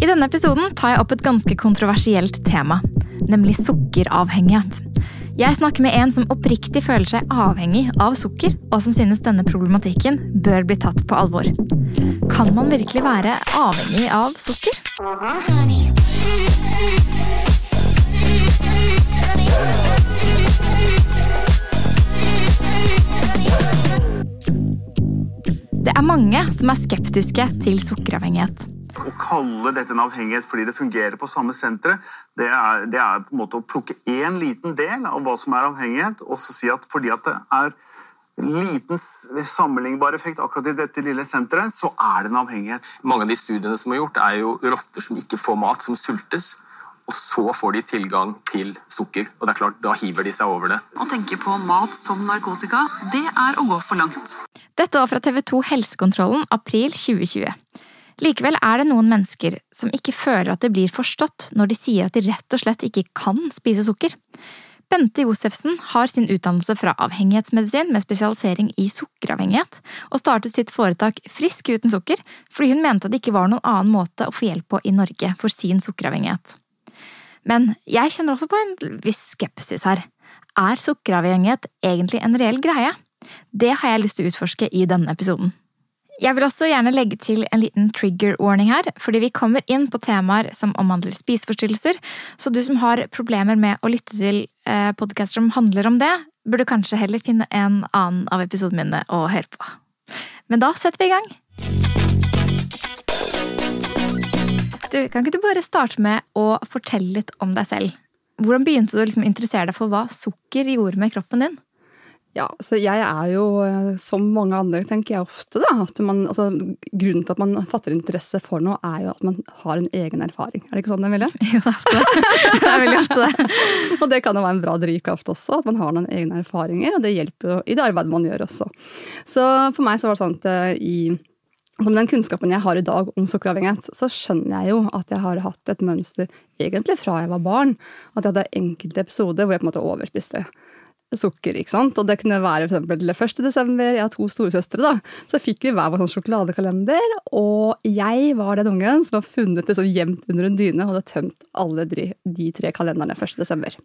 I denne episoden tar jeg opp et ganske kontroversielt tema, nemlig sukkeravhengighet. Jeg snakker med en som oppriktig føler seg avhengig av sukker, og som synes denne problematikken bør bli tatt på alvor. Kan man virkelig være avhengig av sukker? Det er mange som er skeptiske til sukkeravhengighet. Å kalle dette en avhengighet fordi det fungerer på samme senteret, det er, det er på en måte å plukke én liten del av hva som er avhengighet, og så si at fordi at det er liten sammenlignbar effekt akkurat i dette lille senteret, så er det en avhengighet. Mange av de studiene som er gjort, er jo rotter som ikke får mat, som sultes. Og så får de tilgang til sukker, og det er klart, da hiver de seg over det. Å tenke på mat som narkotika, det er å gå for langt. Dette var fra TV 2 Helsekontrollen april 2020. Likevel er det noen mennesker som ikke føler at det blir forstått når de sier at de rett og slett ikke kan spise sukker. Bente Josefsen har sin utdannelse fra avhengighetsmedisin med spesialisering i sukkeravhengighet, og startet sitt foretak Frisk uten sukker fordi hun mente det ikke var noen annen måte å få hjelp på i Norge for sin sukkeravhengighet. Men jeg kjenner også på en viss skepsis her. Er sukkeravhengighet egentlig en reell greie? Det har jeg lyst til å utforske i denne episoden. Jeg vil også gjerne legge til en liten trigger warning her, fordi vi kommer inn på temaer som omhandler spiseforstyrrelser, så du som har problemer med å lytte til podkaster podcaster som handler om det, burde kanskje heller finne en annen av episodene mine å høre på. Men da setter vi i gang! Du, kan ikke du bare starte med å fortelle litt om deg selv? Hvordan begynte du å liksom interessere deg for hva sukker gjorde med kroppen din? Ja, så jeg er jo eh, som mange andre, tenker jeg ofte, da. At man, altså, grunnen til at man fatter interesse for noe, er jo at man har en egen erfaring. Er det ikke sånn, Emilie? Jo, det er ofte det. Det er veldig ofte det. og det kan jo være en bra drivkraft også, at man har noen egne erfaringer. Og det hjelper jo i det arbeidet man gjør også. Så for meg så var det sånn at eh, i med den kunnskapen jeg har i dag om sukkeravhengighet, så skjønner jeg jo at jeg har hatt et mønster egentlig fra jeg var barn. At jeg hadde enkelte episoder hvor jeg på en måte overspiste sukker. ikke sant? Og det kunne være eksempel 1. desember, jeg har to storesøstre, da. Så fikk vi hver vår sånn sjokoladekalender, og jeg var den ungen som har funnet det så gjemt under en dyne og hadde tømt alle de, de tre kalenderne 1. desember.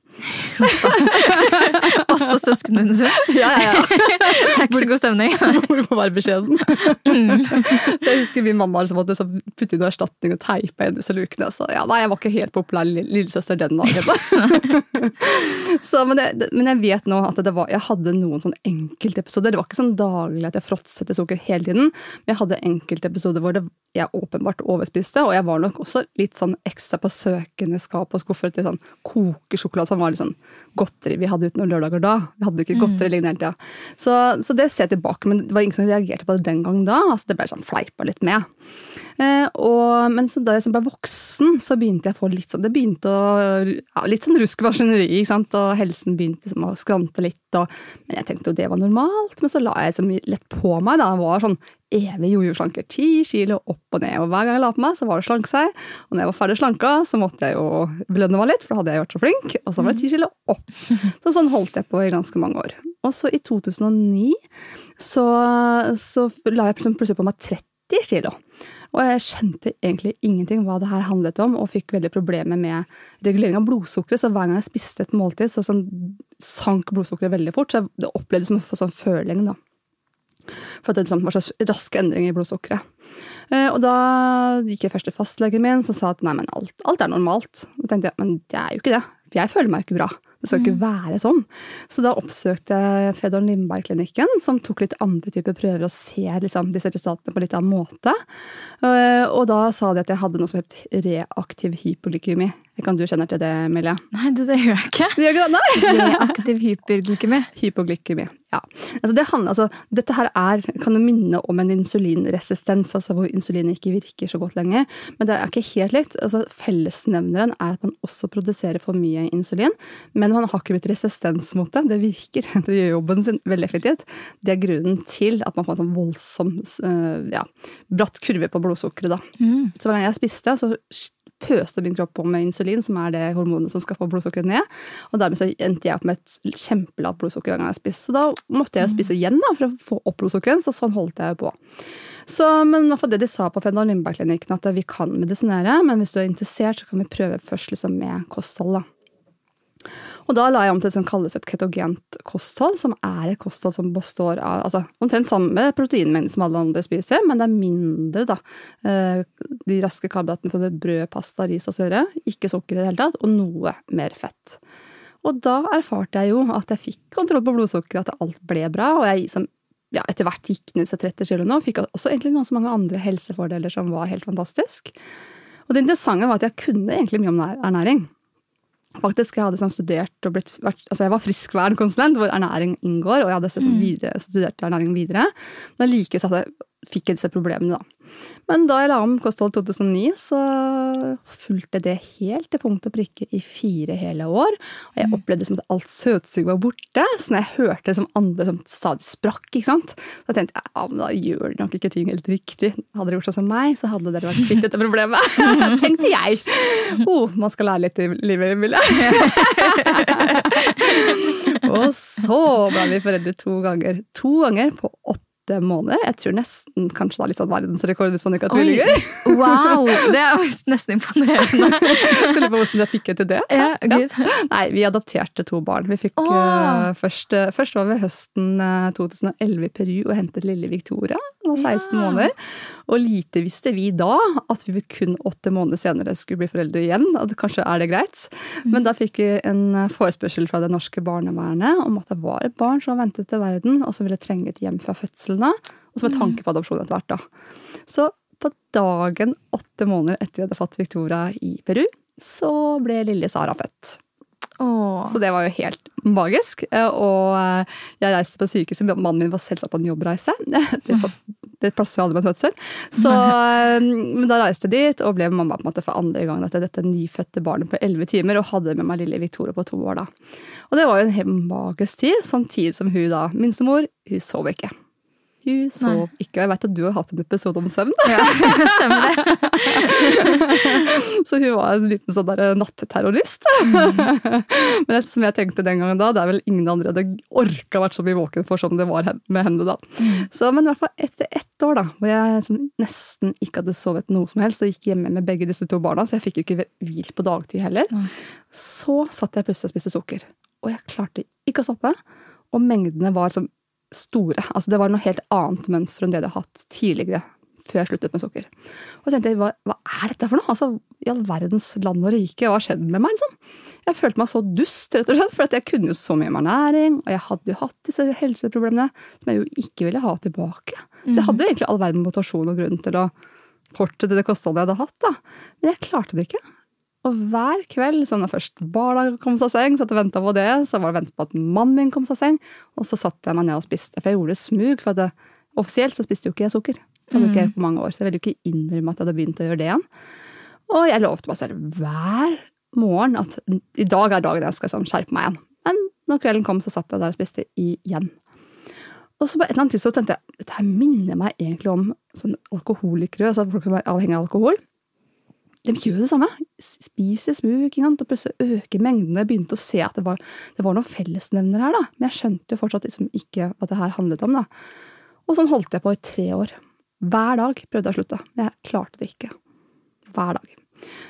Også søsknene dine? Ja, ja, ja. Det er ikke så god stemning. Hvor må være beskjeden. så jeg husker min mamma liksom måtte putte inn noe erstatning og teipe igjen disse lukene. Så ja, nei, jeg var ikke helt populær lillesøster den dagen. så, men, det, men jeg vet nå at var, jeg hadde noen sånn enkeltepisoder. Det var ikke sånn daglig at jeg fråtset i sukker hele tiden, men jeg hadde enkeltepisoder hvor det, jeg åpenbart overspiste, og jeg var nok også litt sånn ekstra på søkende skap og skuffer etter sånn kokesjokolade som var litt sånn godteri vi hadde uten noen lørdager da. Vi hadde ikke godteri liggende hele tida. Så, så, det ser jeg tilbake, men det var ingen som reagerte på det den gang da. altså Det ble sånn fleipa litt med. Eh, og, men så da jeg ble voksen, så begynte jeg å få litt sånn Det begynte å ja, Litt sånn rusk maskineri, ikke sant, og helsen begynte liksom å skrante litt. Og, men jeg tenkte jo det var normalt, men så la jeg så mye lett på meg. da, det var sånn evig jojo-slanker. Ti kilo opp og ned. Og hver gang jeg la på meg, så var det slank seg. Og når jeg var ferdig slanka, så måtte jeg jo belønne meg litt, for da hadde jeg vært så flink. Og så var det ti kilo opp. Så sånn holdt jeg på i ganske mange år. Og så i 2009 så, så la jeg plutselig på meg 30 kilo. Og jeg skjønte egentlig ingenting hva det her handlet om, og fikk veldig problemer med regulering av blodsukkeret. Så hver gang jeg spiste et måltid, så sånn, sank blodsukkeret veldig fort. Så det opplevdes som en sånn føling, da. For at det liksom var så raske endringer i blodsukkeret. Eh, og da gikk jeg først til fastlegen min, som sa at nei, men alt, alt er normalt. Og tenkte jeg, men det er jo ikke det, for jeg føler meg jo ikke bra. Det skal ikke være sånn. Så da oppsøkte jeg Fedor Lindberg-klinikken, som tok litt andre typer prøver og ser liksom, disse resultatene på litt annen måte. Eh, og da sa de at jeg hadde noe som het reaktiv hypoglykemi. Kan du kjenne til det, Emilie? Nei, du, det gjør jeg ikke. Du gjør ikke det? Nei. aktiv hyperglykemi. Hypoglykemi, ja. Altså, det handler, altså, dette her er, kan jo minne om en insulinresistens, altså hvor insulinet ikke virker så godt lenger. Men det er ikke helt likt. Altså, fellesnevneren er at man også produserer for mye insulin, men man har ikke blitt resistens mot det. Det virker. Det gjør jobben sin veldig effektivt. Det er grunnen til at man får en sånn voldsom, ja, bratt kurve på blodsukkeret, da. Mm. Så hver gang jeg spiste, så pøste min kropp på med insulin, som er det hormonet som skal få blodsukkeret ned. Og dermed så endte jeg opp med et kjempelavt blodsukker hver gang jeg spiste. Så da måtte jeg jo spise igjen da, for å få opp blodsukkeret, så sånn holdt jeg jo på. Så, men for det de sa på Fendal Lindberg-klinikken, at vi kan medisinere, men hvis du er interessert, så kan vi prøve først liksom med kosthold. da. Og da la jeg om til det som kalles et ketogent kosthold, som er et kosthold som består av altså, omtrent samme proteinmengde som alle andre spiser, men det er mindre, da. Eh, de raske karbohydratene for brød, pasta, ris og søre. Ikke sukker i det hele tatt, og noe mer fett. Og da erfarte jeg jo at jeg fikk kontroll på blodsukkeret, at alt ble bra, og jeg som ja, etter hvert gikk ned seg 30 kilo nå, fikk også egentlig ganske mange andre helsefordeler som var helt fantastisk. Og det interessante var at jeg kunne egentlig mye om ernæring. Faktisk, jeg hadde sånn studert og blitt, altså jeg var friskvernkonsulent, hvor ernæring inngår, og jeg hadde sånn videre, studert ernæring videre. Men like, så hadde, fikk jeg disse problemene, da. Men da jeg la om kosthold 2009, så fulgte det helt til punkt og prikke i fire hele år. Og jeg opplevde som at alt søtsuget var borte. Så når jeg hørte som andre som stadig sprakk, ikke sant, så tenkte jeg ja, men da gjør de nok ikke ting helt riktig. Hadde dere gjort sånn som meg, så hadde dere vært kvitt dette problemet. tenkte jeg. Oh, man skal lære litt i livet, Emilie. og så ble vi foreldre to ganger. To ganger på åtte måneder. Jeg tror nesten kanskje det er litt sånn verdensrekord hvis man ikke har tvillinger. Wow! Det er nesten imponerende. Lurer på hvordan jeg fikk til det. Ja, ja. Nei, vi adopterte to barn. Vi fikk oh. uh, først, eh, først var vi høsten eh, 2011 i Peru og hentet lille Victoria. Hun var 16 Ja. måneder. Og lite visste vi da at vi kun åtte måneder senere skulle bli foreldre igjen. Og det, kanskje er det greit. Men da fikk vi en eh, forespørsel fra det norske barnevernet om at det var et barn som ventet til verden, og som ville trenge et hjem fra fødselen av. Og som med tanke på adopsjon etter hvert, da. Så på dagen åtte måneder etter vi hadde fått Victoria i Peru, så ble lille Sara født. Åh. Så det var jo helt magisk. Og jeg reiste på sykehuset. Mannen min var selvsagt på en jobbreise. Det, så, det plasser jo aldri med fødsel. Så, men da reiste jeg dit og ble mamma på en måte for andre gang etter dette nyfødte barnet på elleve timer. Og hadde med meg lille Victoria på to år da. Og det var jo en helt magisk tid, samtidig som hun da, minstemor, hun sov ikke. Hun sov ikke. Og jeg vet at du har hatt en episode om søvn. Ja, stemmer det. Så hun var en liten sånn der natterrorist. Men det som jeg tenkte den gangen da, det er vel ingen andre hadde orka vært så mye våken for som det var med henne da. Så, men i hvert fall etter ett år, da, hvor jeg som nesten ikke hadde sovet noe som helst, og gikk hjemme med begge disse to barna, så jeg fikk jo ikke hvilt på dagtid heller, så satt jeg plutselig og spiste sukker. Og jeg klarte ikke å stoppe. Og mengdene var som store. Altså det var noe helt annet mønster enn det jeg hadde hatt tidligere, før jeg sluttet med sukker. Og så tenkte jeg, hva, hva er dette for noe? Altså, I all verdens land og rike, hva har skjedd med meg? liksom? Jeg følte meg så dust, rett og slett, for at jeg kunne så mye om ernæring, og jeg hadde jo hatt disse helseproblemene som jeg jo ikke ville ha tilbake. Så jeg hadde jo egentlig all verden motivasjon og grunn til å fortsette det kostholdet jeg hadde hatt, da. Men jeg klarte det ikke. Og hver kveld, sånn når først barna kom seg av seng, satt og venta på det, så var det vente på at mannen min kom seg av seng, og så satte jeg meg ned og spiste. For jeg gjorde det smug, for det, offisielt så spiste jo ikke jeg sukker. Det hadde jeg ikke på mange år, så jeg ville jo ikke innrømme at jeg hadde begynt å gjøre det igjen. Og jeg lovte meg selv hver morgen at i dag er dagen jeg skal sånn, skjerpe meg igjen. Men når kvelden kom, så satt jeg der og spiste igjen. Og så på et eller annet tidspunkt tenkte jeg dette minner meg egentlig om sånn alkoholikere, altså folk som er avhengig av alkohol. De gjør det samme. Spiser smug ikke sant? og plutselig øker mengdene. Jeg begynte å se at det var, det var noen fellesnevner her, da. men jeg skjønte jo fortsatt liksom ikke hva det her handlet om. da. Og sånn holdt jeg på i tre år. Hver dag prøvde jeg å slutte. Jeg klarte det ikke. Hver dag.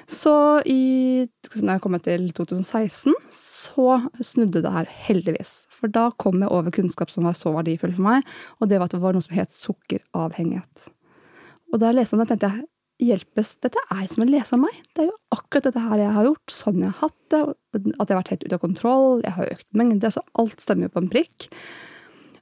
Så i, når jeg kom til 2016, så snudde det her heldigvis. For da kom jeg over kunnskap som var så verdifull for meg, og det var at det var noe som het sukkeravhengighet. Og da jeg leste om det, tenkte jeg hjelpes, dette er som å lese om meg. Det er jo akkurat dette her jeg har gjort, sånn jeg har hatt det, at jeg har vært helt ute av kontroll, jeg har økt mengde, så alt stemmer jo på en prikk.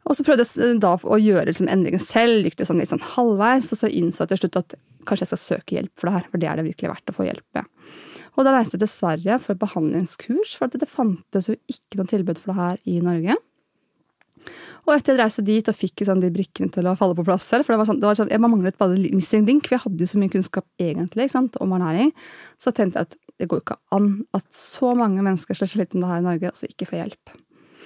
Og så prøvde jeg da å gjøre liksom endringen selv, gikk det sånn litt sånn halvveis, og så innså jeg til slutt at kanskje jeg skal søke hjelp for det her, for det er det virkelig verdt å få hjelp med. Og da reiste jeg til Sverige for behandlingskurs, for at det fantes jo ikke noe tilbud for det her i Norge. Og etter jeg reiste dit og fikk sånn, de brikkene til å falle på plass selv, for det var sånn, det var sånn, jeg manglet bare missing link, for jeg hadde jo så mye kunnskap egentlig sant, om ernæring, så tenkte jeg at det går jo ikke an at så mange mennesker sliter litt med det her i Norge, og så ikke får hjelp.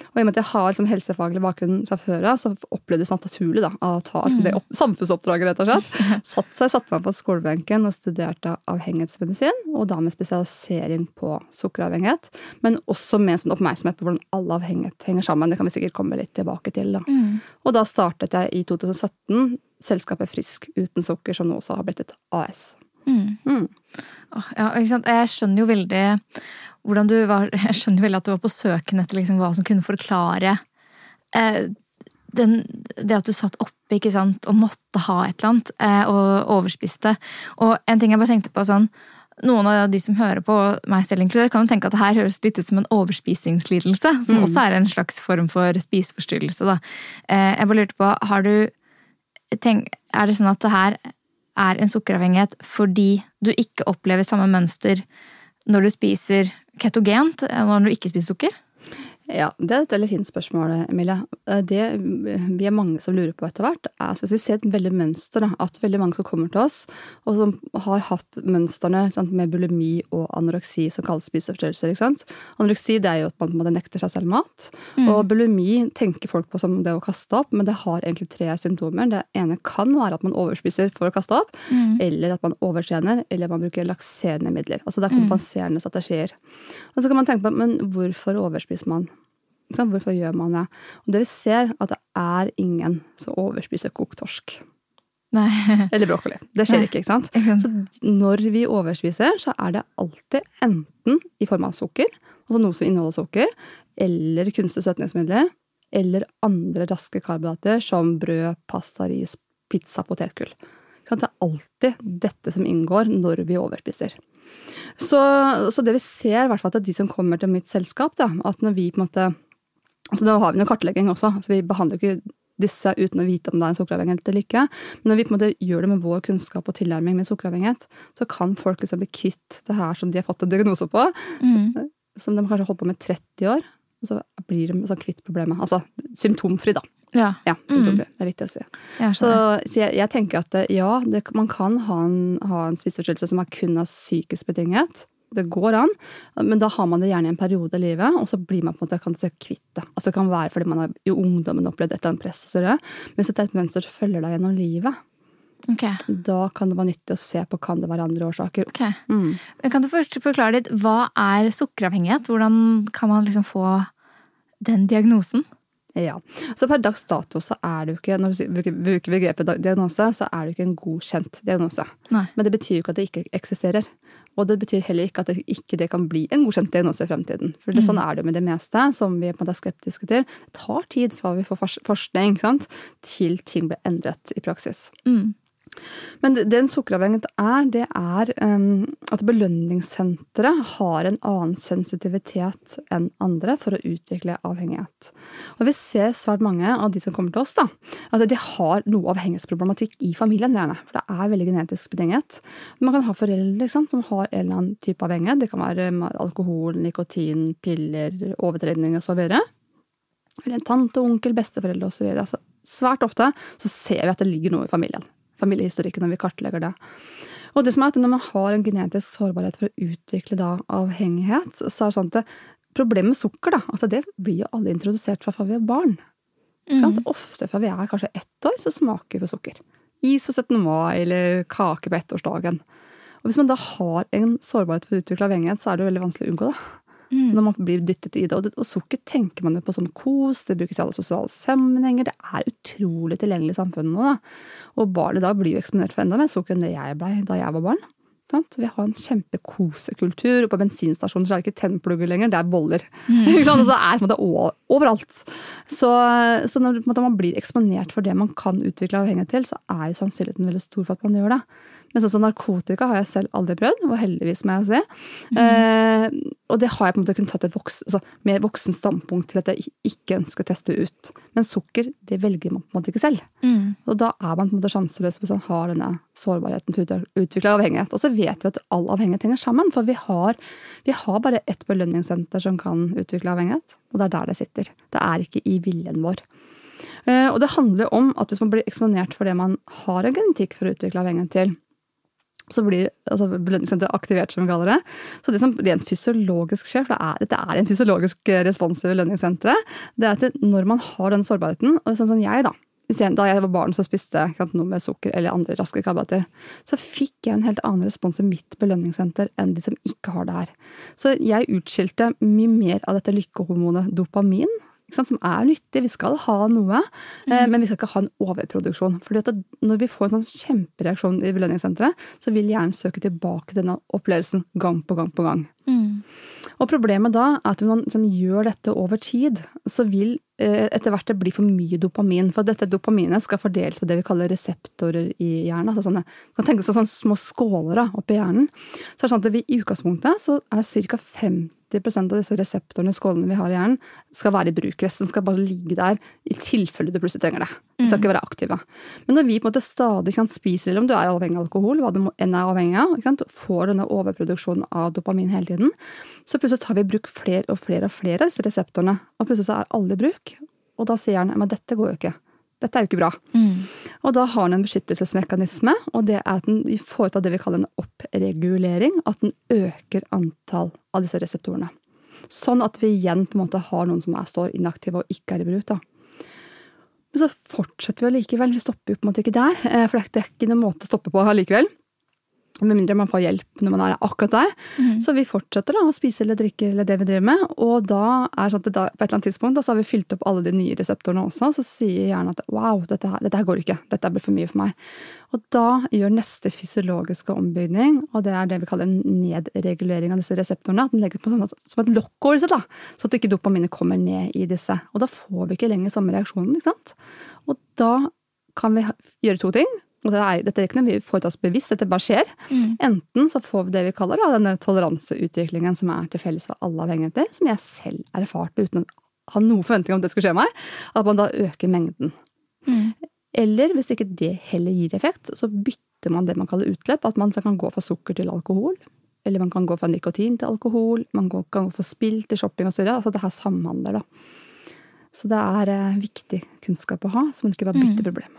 Og i og med at jeg har liksom, helsefaglig bakgrunn fra før av, så jeg det sånn naturlig da, å ta altså, det opp, samfunnsoppdraget, rett og slett. Satt, så jeg satte meg på skolebenken og studerte avhengighetsmedisin, og da med spesialisering på sukkeravhengighet. Men også med sånn oppmerksomhet på hvordan all avhengighet henger sammen. Det kan vi sikkert komme litt tilbake til. da. Og da startet jeg i 2017 selskapet Frisk uten sukker, som nå også har blitt et AS. Åh, Ja, ikke sant? Jeg skjønner jo veldig hvordan du var Jeg skjønner veldig at du var på søken etter liksom hva som kunne forklare eh, den, det at du satt oppe ikke sant, og måtte ha et eller annet, eh, og overspiste. Og en ting jeg bare tenkte på sånn noen av de som hører på meg selv inkludert, kan jo tenke at det her høres litt ut som en overspisingslidelse, som også er en slags form for spiseforstyrrelse. Da. Eh, Jeg bare lurte på, har du tenk, Er det sånn at det her er en sukkeravhengighet fordi du ikke opplever samme mønster når du spiser ketogent når du ikke spiser sukker? Ja, Det er et veldig fint spørsmål, Emilie. Eh, Det vi er mange som lurer på etter hvert, er at vi ser et veldig mønster. At veldig mange som kommer til oss, og som har hatt mønstrene med bulimi og anoreksi, som kalles spiseforstyrrelser. ikke sant? Anoreksi det er jo at man måte nekter seg selv mat. Og bulimi tenker folk på som det å kaste opp, men det har egentlig tre symptomer. Det ene kan være at man overspiser for å kaste opp, eller at man overtrener, eller man bruker lakserende midler. Altså det er kompenserende strategier. Og så kan man tenke på, men hvorfor overspiser man? Sant? Hvorfor gjør man det? Og det vi ser, at det er ingen som overspiser kokt torsk. Nei. Eller brokkoli. Det skjer Nei. ikke, ikke sant? Ikke sant? Så når vi overspiser, så er det alltid enten i form av sukker, altså noe som inneholder sukker, eller kunstige søtningsmidler, eller andre raske karbohydrater som brød, pasta, ris, pizza, potetgull. Det er alltid dette som inngår når vi overspiser. Så, så det vi ser, i hvert fall at de som kommer til mitt selskap, da, at når vi på en måte altså da har vi noe kartlegging også, så vi behandler ikke disse uten å vite om det er en sukkeravhengighet eller ikke. Men når vi på en måte gjør det med vår kunnskap og tilnærming med sukkeravhengighet, så kan folk liksom bli kvitt det her som de har fått en diagnose på, Mm. som de kanskje har holdt på med 30 år, og så blir de sånn kvitt problemet. Altså symptomfri, da. Ja. Ja, symptomfri. Det er viktig å si. Jeg Så, så jeg, jeg tenker at ja, det, man kan ha en, ha en spiseforstyrrelse som er kun av psykisk betinget. Det går an, men da har man det gjerne i en periode i livet, og så blir man på en måte kan se kvitt det. Altså Det kan være fordi man har i ungdommen opplevd et eller annet press, og så videre. men hvis det er et mønster som følger deg gjennom livet, Ok. da kan det være nyttig å se på kan det være andre årsaker. ok. Mm. Kan du for- forklare litt, hva er sukkeravhengighet? Hvordan kan man liksom få den diagnosen? Ja. Så per dags dato så er det jo ikke, når vi bruker- begrepet diagnose, så er det jo ikke en godkjent diagnose. Nei. Men det betyr jo ikke at det ikke eksisterer. Og det betyr heller ikke at det ikke det kan bli en godkjent diagnose i fremtiden. For det, sånn er det jo med det meste som vi er skeptiske til. Det tar tid fra vi får forskning sant? til ting blir endret i praksis. Mm. Men det en sukkeravhengighet er, det er um, at belønningssenteret har en annen sensitivitet enn andre for å utvikle avhengighet. Og vi ser svært mange av de som kommer til oss, da, at de har noe avhengighetsproblematikk i familien. gjerne, For det er veldig genetisk betinget. Man kan ha foreldre sant, som har en eller annen type avhengighet. Det kan være alkohol, nikotin, piller, overtredning osv. Eller en tante, onkel, besteforeldre osv. Altså, svært ofte så ser vi at det ligger noe i familien familiehistorikken når vi kartlegger det. Og det som er at Når man har en genetisk sårbarhet for å utvikle da avhengighet, så er det sånn at det, problemet med sukker da, at det blir jo alle introdusert fra vi er barn. Mm. Ofte fra vi er kanskje ett år, så smaker vi på sukker. Is på 17. mai eller kake på ettårsdagen. Og Hvis man da har en sårbarhet for å utvikle avhengighet, så er det jo veldig vanskelig å unngå det. Når man blir dyttet i det. Og, det, og sukker tenker man jo på som kos, det brukes i alle sosiale sammenhenger. Det er utrolig tilgjengelig i samfunnet nå. da. Og barnet da blir jo eksponert for enda mer sukker enn det jeg blei da jeg var barn. Sant? Vi har en kjempekosekultur, og på bensinstasjoner så er det ikke tennplugger lenger, det er boller. Og så er det på måte overalt. Så, så når måte, man blir eksponert for det man kan utvikle avhengighet til, så er jo sannsynligheten veldig stor for at man gjør det. Men sånn som narkotika har jeg selv aldri prøvd, og heldigvis må jeg si. Mm. Eh, og det har jeg på en måte kunnet tatt et voksen, altså, mer voksen standpunkt til at jeg ikke ønsker å teste ut. Men sukker, det velger man på en måte ikke selv. Mm. Og da er man på en måte sjanseløs hvis man har denne sårbarheten for å utvikle avhengighet. Og så vet vi at all avhengighet henger sammen, for vi har, vi har bare ett belønningssenter som kan utvikle avhengighet, og det er der det sitter. Det er ikke i viljen vår. Eh, Og det handler om at hvis man blir eksponert for det man har en genetikk for å utvikle avhengighet til, så blir altså, belønningssenteret aktivert, som vi kaller det. Så det som rent fysiologisk skjer, for det er, dette er en fysiologisk respons i belønningssenteret, det er at når man har den sårbarheten, og sånn som jeg, da da jeg var barn så spiste jeg noe med sukker eller andre raske karbohydrater, så fikk jeg en helt annen respons i mitt belønningssenter enn de som ikke har det her. Så jeg utskilte mye mer av dette lykkehormonet dopamin som er nyttig. Vi skal ha noe, eh, mm. men vi skal ikke ha en overproduksjon. Fordi at når vi får en sånn kjempereaksjon i belønningssenteret, så vil hjernen søke tilbake denne opplevelsen gang på gang på gang. Mm. Og problemet da er at når man gjør dette over tid, så vil eh, etter hvert det bli for mye dopamin. For dette dopaminet skal fordeles på det vi kaller reseptorer i hjernen. altså sånne, man kan tenke seg sånne små skåler oppi hjernen. Så er det sånn at vi, I utgangspunktet så er ca. 50 90% av disse reseptorene, skålene vi har i hjernen, skal være i bruk. Resten skal bare ligge der i tilfelle du plutselig trenger det. De skal mm. ikke være aktive. Men når vi på en måte stadig kan spise, eller om du er avhengig av alkohol, hva du enn er avhengig av, får denne overproduksjonen av dopamin hele tiden, så plutselig tar vi i bruk flere og flere og flere av disse reseptorene. Og plutselig så er alle i bruk. Og da sier hjernen at dette går jo ikke. Dette er jo ikke bra. Mm. Og da har den en beskyttelsesmekanisme, og det er at den foretar det vi kaller en oppregulering. At den øker antall av disse reseptorene. Sånn at vi igjen på en måte har noen som er, står inaktive og ikke er i bruk. da. Men så fortsetter vi allikevel. Vi stopper jo på en måte ikke der, eh, for det er ikke noen måte å stoppe på allikevel. Med mindre man får hjelp når man er akkurat der. Mm. Så vi fortsetter da å spise eller drikke eller det vi driver med. Og da er det sånn at da, på et eller annet tidspunkt da, så har vi fylt opp alle de nye reseptorene også. Så sier hjernen at wow, dette her, dette her går ikke. Dette blir for mye for meg. Og da gjør neste fysiologiske ombygning, og det er det vi kaller en nedregulering av disse reseptorene, at den legger på sånn at, som et lokk over seg, da, så at ikke dopaminet kommer ned i disse. Og da får vi ikke lenger samme reaksjonen, ikke sant. Og da kan vi gjøre to ting. Og det er, dette er ikke noe vi foretar oss bevisst, dette bare skjer. Mm. Enten så får vi det vi kaller da, denne toleranseutviklingen som er til felles for alle avhengigheter, som jeg selv erfarte uten å ha noen forventning om det skulle skje meg, at man da øker mengden. Mm. Eller hvis ikke det heller gir effekt, så bytter man det man kaller utløp. At man kan gå fra sukker til alkohol. Eller man kan gå fra nikotin til alkohol. Man kan gå fra spill til shopping osv. Altså det her samhandler, da. Så det er eh, viktig kunnskap å ha, så man ikke bare bytter mm. problem.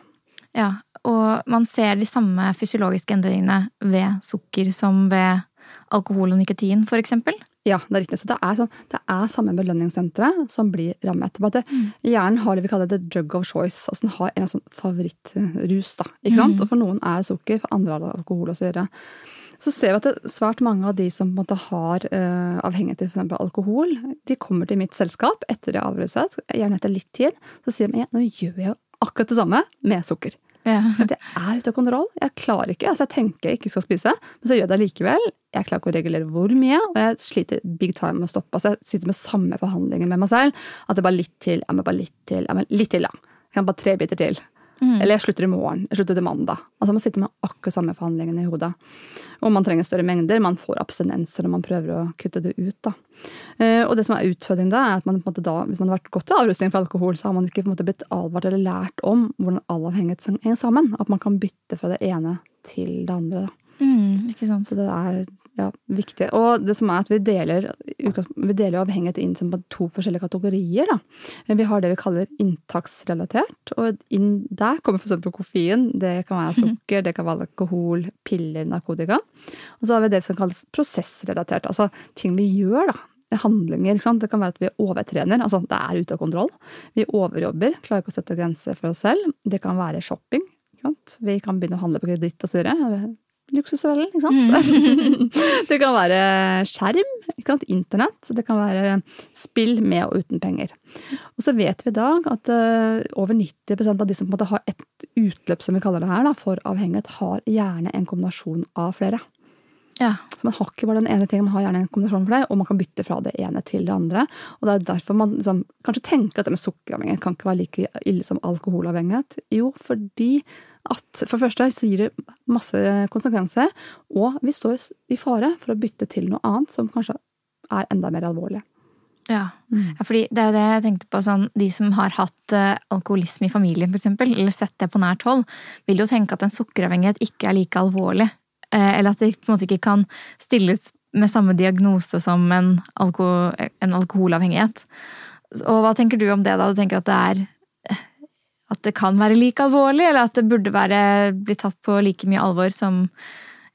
Ja, og man ser de samme fysiologiske endringene ved sukker som ved alkohol og nikotin, eksempel? Ja, det er riktig. Så det er, sånn, det er samme belønningssentre som blir rammet. Bare at mm. Hjernen har det vi kaller the drug of choice. altså Den har en sånn favorittrus. da, ikke sant? Mm. Og For noen er det sukker, for andre er det alkohol osv. Så, så ser vi at det, svært mange av de som måte har uh, avhengighet til f.eks. alkohol, de kommer til mitt selskap etter de har avruset, gjerne etter litt tid. Så sier de at nå gjør jeg jo akkurat det samme med sukker. Ja. Det er ute av kontroll. Jeg klarer ikke. altså Jeg tenker jeg ikke skal spise, men så gjør jeg det likevel. Jeg klarer ikke å regulere hvor mye, og jeg sliter big time med å stoppe. altså Jeg sitter med samme forhandlinger med meg selv. At det er bare litt til, ja, men bare litt til, ja, men litt til, da. Kan bare tre biter til. Mm. Eller jeg slutter i morgen. Jeg slutter til mandag. Altså Man sitter med akkurat samme forhandlingene i hodet. Og man trenger større mengder. Man får abstinenser når man prøver å kutte det ut. da. Eh, og det som er utfordringen da, er at man på en måte da, hvis man har vært godt til avrusning for alkohol, så har man ikke på en måte blitt advart eller lært om hvordan all avhengighet henger sammen. At man kan bytte fra det ene til det andre. da. Mm. Så det er ja, viktig. Og det som er at vi deler, vi deler avhengighet inn som to forskjellige kategorier. Da. Vi har det vi kaller inntaksrelatert, og inn der kommer f.eks. koffein. Det kan være sukker, det kan være alkohol, piller, narkotika. Og så har vi det som kalles prosessrelatert, altså ting vi gjør, da. Handlinger. ikke sant? Det kan være at vi overtrener, altså det er ute av kontroll. Vi overjobber, klarer ikke å sette grenser for oss selv. Det kan være shopping. Vi kan begynne å handle på kreditt og videre luksusfellen, ikke sant. Mm. det kan være skjerm, ikke sant? internett, det kan være spill med og uten penger. Og så vet vi i dag at uh, over 90% av de som på en måte har et utløp, som vi kaller det her, da, for avhengighet, har gjerne en kombinasjon av flere. Ja. Så Man har ikke bare den ene tingen, man har gjerne en kombinasjon for det, og man kan bytte fra det ene til det andre. Og Det er derfor man liksom, kanskje tenker at det med sukkeravhengighet kan ikke være like ille som alkoholavhengighet. Jo, fordi at for det første så gir det masse konsekvenser, og vi står i fare for å bytte til noe annet som kanskje er enda mer alvorlig. Ja. Mm. ja, fordi det er jo det jeg tenkte på. sånn, De som har hatt uh, alkoholisme i familien, eksempel, eller sett det på nært hold, vil jo tenke at en sukkeravhengighet ikke er like alvorlig. Uh, eller at det på en måte ikke kan stilles med samme diagnose som en, alko en alkoholavhengighet. Og hva tenker du om det, da? Du tenker at det er at det kan være like alvorlig, eller at det burde være, bli tatt på like mye alvor som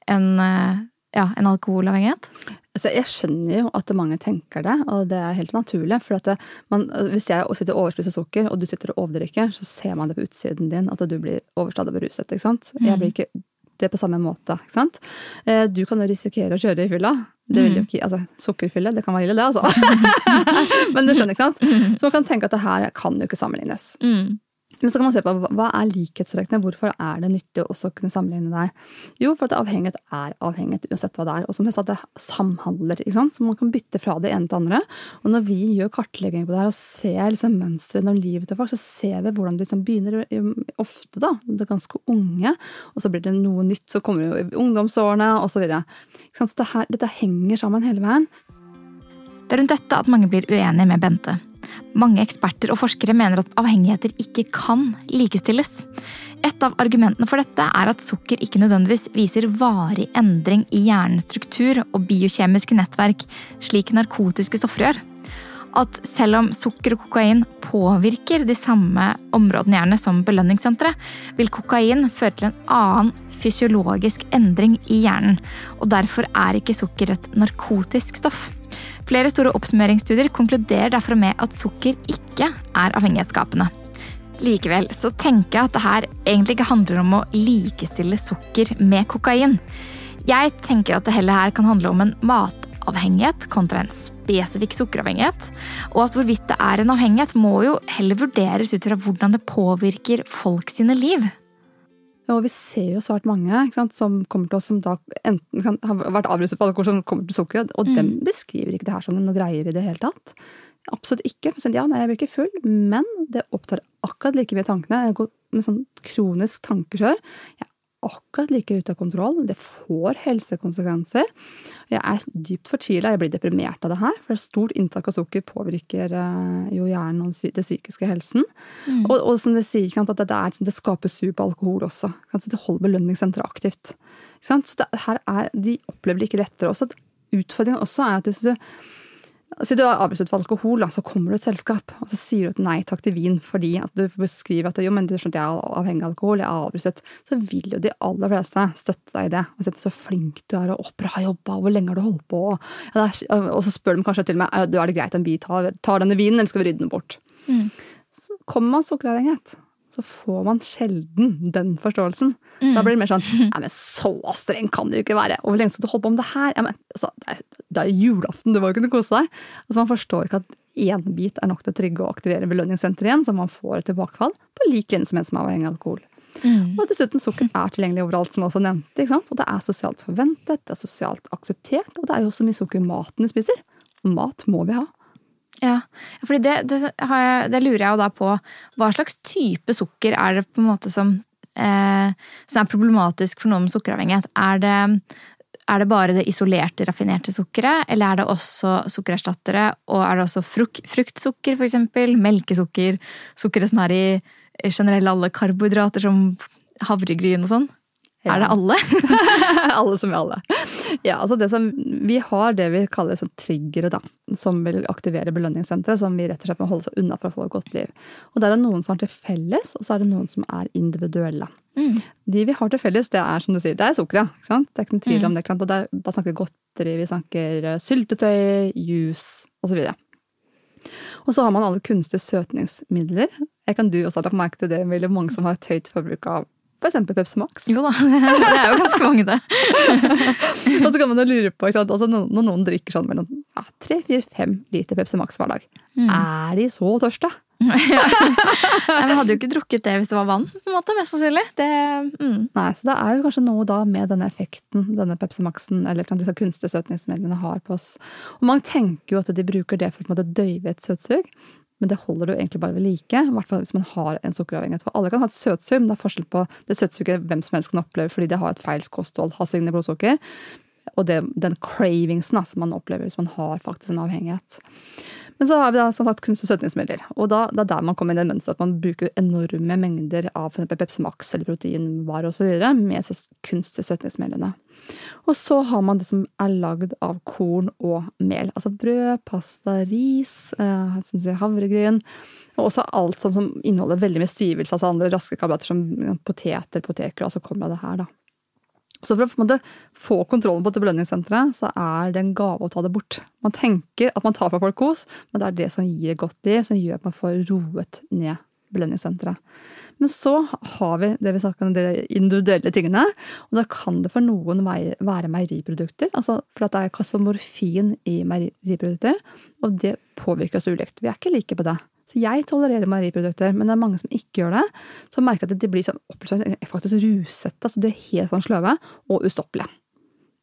en, eh, ja, en alkoholavhengighet? Altså, jeg skjønner jo at mange tenker det, og det er helt naturlig. For det, man, hvis jeg sitter og overspiser sukker, og du sitter og overdrikker, så ser man det på utsiden din at du blir overstadig beruset. ikke sant? Jeg blir ikke det på samme måte. ikke sant? Eh, Du kan jo risikere å kjøre i fylla. Det vil jo ikke, altså Sukkerfylle, det kan være ille, det, altså. Men du skjønner, ikke sant? Så man kan tenke at det her kan jo ikke sammenlignes. Mm. Men så kan man se på hva- er likhetstrekkene. Hvorfor er det nyttig å også kunne sammenligne der? Jo, for at avhengighet er avhengighet uansett hva det er. Og som jeg sa, det samhandler. ikke sant? Så man kan bytte fra det ene til det andre. Og når vi gjør kartlegging på det her og ser liksom mønstrene om livet til folk, så ser vi hvordan de liksom begynner um, ofte, da. Det er ganske unge, og så blir det noe nytt, så kommer det jo ungdomsårene, og så videre. Så det dette henger sammen hele veien. Det er rundt dette at mange blir uenige med Bente. Mange eksperter og forskere mener at avhengigheter ikke kan likestilles. Et av argumentene for dette er at sukker ikke nødvendigvis viser varig endring i hjernens struktur og biokjemiske nettverk, slik narkotiske stoffer gjør. At selv om sukker og kokain påvirker de samme områdene i hjernen som belønningssenteret, vil kokain føre til en annen fysiologisk endring i hjernen, og derfor er ikke sukker et narkotisk stoff. Flere store oppsummeringsstudier konkluderer derfor med at sukker ikke er avhengighetsskapende. Likevel så tenker jeg at det her egentlig ikke handler om å likestille sukker med kokain. Jeg tenker at det heller her kan handle om en matavhengighet kontra en spesifikk sukkeravhengighet. Og at hvorvidt det er en avhengighet, må jo heller vurderes ut fra hvordan det påvirker folk sine liv. Og vi ser jo svært mange ikke sant, som kommer til oss som da enten kan, har vært avruset på alkohol, som kommer til sukker, og dem beskriver ikke det her som noe greier i det hele tatt. Absolutt ikke. Ja, nei, jeg blir ikke full, men det opptar akkurat like mye tankene. Jeg går med sånn kronisk tankekjør. Jeg akkurat like ute av kontroll. Det får helsekonsekvenser. Jeg er dypt fortvila. Jeg blir deprimert av det her. For stort inntak av sukker påvirker eh, jo hjernen og den psykiske helsen. Og, og som det sier, at det, er, det skaper sug på alkohol også. Det holder belønningssenteret aktivt. Så det, her er, de opplever det ikke lettere også. Utfordringen også er at hvis du Si du er avruset for alkohol, da, så kommer du til et selskap, og så sier du et nei takk til vin fordi at du beskriver at jo, men du skjønner, jeg er avhengig av alkohol, jeg er avruset. Så vil jo de aller fleste støtte deg i det. Og si at så flink du er, og bra jobba, hvor lenge har du holdt på? Ja, er, og så spør de kanskje til meg er er det greit om vi tar, tar denne vinen, eller skal vi rydde den bort? Så kommer man sukkeravhengighet, så får man sjelden den forståelsen. Da blir det mer sånn Nei, men så streng kan det jo ikke være. Og hvor lenge skal du holde på med det her? Ja, men, altså, det, er, er julaften, du må jo kunne kose deg. Altså, man forstår ikke at én bit er nok til å trygge og aktivere belønningssenteret igjen, så man får et tilbakefall på lik linje som en som er avhengig av alkohol. Og dessuten, sukker er tilgjengelig overalt, som jeg også nevnte. ikke sant? Og det er sosialt forventet, det er sosialt akseptert, og det er jo også mye sukker i maten vi spiser. Mat må vi ha. Ja, fordi det, det, har jeg, det lurer jeg jo da på. Hva slags type sukker er det på en måte som, eh, som er problematisk for noen med sukkeravhengighet? Er det, er det bare det isolerte, raffinerte sukkeret, eller er det også sukkererstattere? Og er det også fruk, fruktsukker, for eksempel? Melkesukker? Sukkeret som er i generelt alle karbohydrater, som havregryn og sånn? Er det alle? alle som er alle. Ja, altså det som, vi har det vi kaller sånn triggere, da, som vil aktivere belønningssenteret, som vi rett og slett må holde seg unna for å få et godt liv. Og der er noen som har til felles, og så er det noen som er individuelle. De vi har til felles, det er som du sier, det er sukkeret. ikke sant? Det er ikke noen tvil om det. ikke sant? Og der, da snakker vi godteri, vi snakker eh, syltetøy, juice osv. Og så har man alle kunstige søtningsmidler. Jeg kan du også ha lagt merke til det, Emilie, mange som har et høyt forbruk av f.eks. Pepsi Max. Jo da, det er jo ganske mange, det. kan man jo lure på? Altså, når, noen drikker sånn mellom ja, 3-4-5 liter Pepsi Max hver dag, er de så tørste? Men jeg hadde jo ikke drukket det hvis det var vann, på en måte, mest sannsynlig. Det, mm. Nei, så det er jo kanskje noe da med denne effekten denne Pepsi Maxen eller disse kunstige søtningsmidlene har på oss. Og man tenker jo at de bruker det for å døyve et søtsug, men det holder du egentlig bare ved like. I hvert fall hvis man har en sukkeravhengighet. For alle kan ha et søtsug, men det er forskjell på det søtsuget hvem som helst kan oppleve fordi de har et feil kosthold, har stigende blodsukker, og det, den cravingsen som man opplever hvis man har faktisk en avhengighet. Men så har vi da som sagt kunst- og søtningsmidler. Og da, det er der man kommer inn i det mønsteret at man bruker enorme mengder av eksempel Pepsi Max eller proteinvarer osv. med kunst- og søtningsmidlene. Og så har man det som er lagd av korn og mel. Altså brød, pasta, ris, eh, havregryn. Og også alt som, som inneholder veldig mye stivelse, altså andre raske karbohydrater som poteter, potetgull, altså kommer av det her, da. Så for å måte få kontrollen på dette belønningssenteret, så er det en gave å ta det bort. Man tenker at man tar fra folk kos, men det er det som gir godt liv, som gjør at man får roet ned belønningssenteret. Men så har vi det vi snakker om, de individuelle tingene. Og da kan det for noen være meieriprodukter. Altså for det er kasomorfin i meieriprodukter, og det påvirker oss ulikt. Vi er ikke like på det. Så jeg tolererer meieriprodukter, men det er mange som ikke gjør det. Som merker at de blir sånn, faktisk rusete. Altså de er helt sånn sløve og ustoppelige.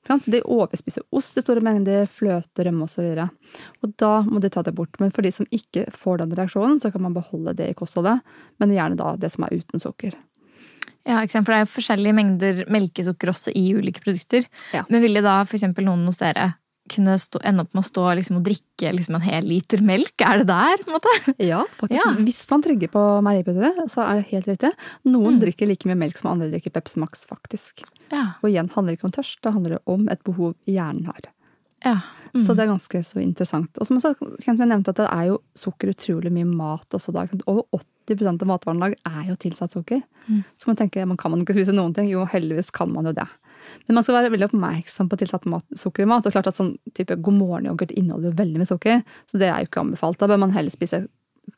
Så de overspiser ost i store mengder, fløte, rømme osv. Og, og da må de ta det bort. Men for de som ikke får den reaksjonen, så kan man beholde det i kostholdet, men gjerne da det som er uten sukker. Ja, For det er forskjellige mengder melkesukker også i ulike produkter. Ja. Men ville da f.eks. noen hos dere kunne stå, ende opp med å stå liksom, og drikke liksom, en hel liter melk? Er det der? på en måte? Ja, faktisk. Ja. Hvis man trigger på meieriprodukter, så er det helt riktig. Noen drikker like mye melk som andre drikker Pepsi Max, faktisk. Ja. Og igjen handler det ikke om tørst, det handler om et behov hjernen har. ja. Så det er ganske så interessant. Og som jeg nevnte at det er jo sukker utrolig mye mat også da. Over 80 av matvarene i dag er jo tilsatt sukker. Så man tenker, man kan man ikke spise noen ting? Jo, heldigvis kan man jo det. Men man skal være veldig oppmerksom på tilsatt mat, sukker i mat. Og klart at sånn type God morgen-yoghurt inneholder jo veldig mye sukker, så det er jo ikke anbefalt. Da bør man heller spise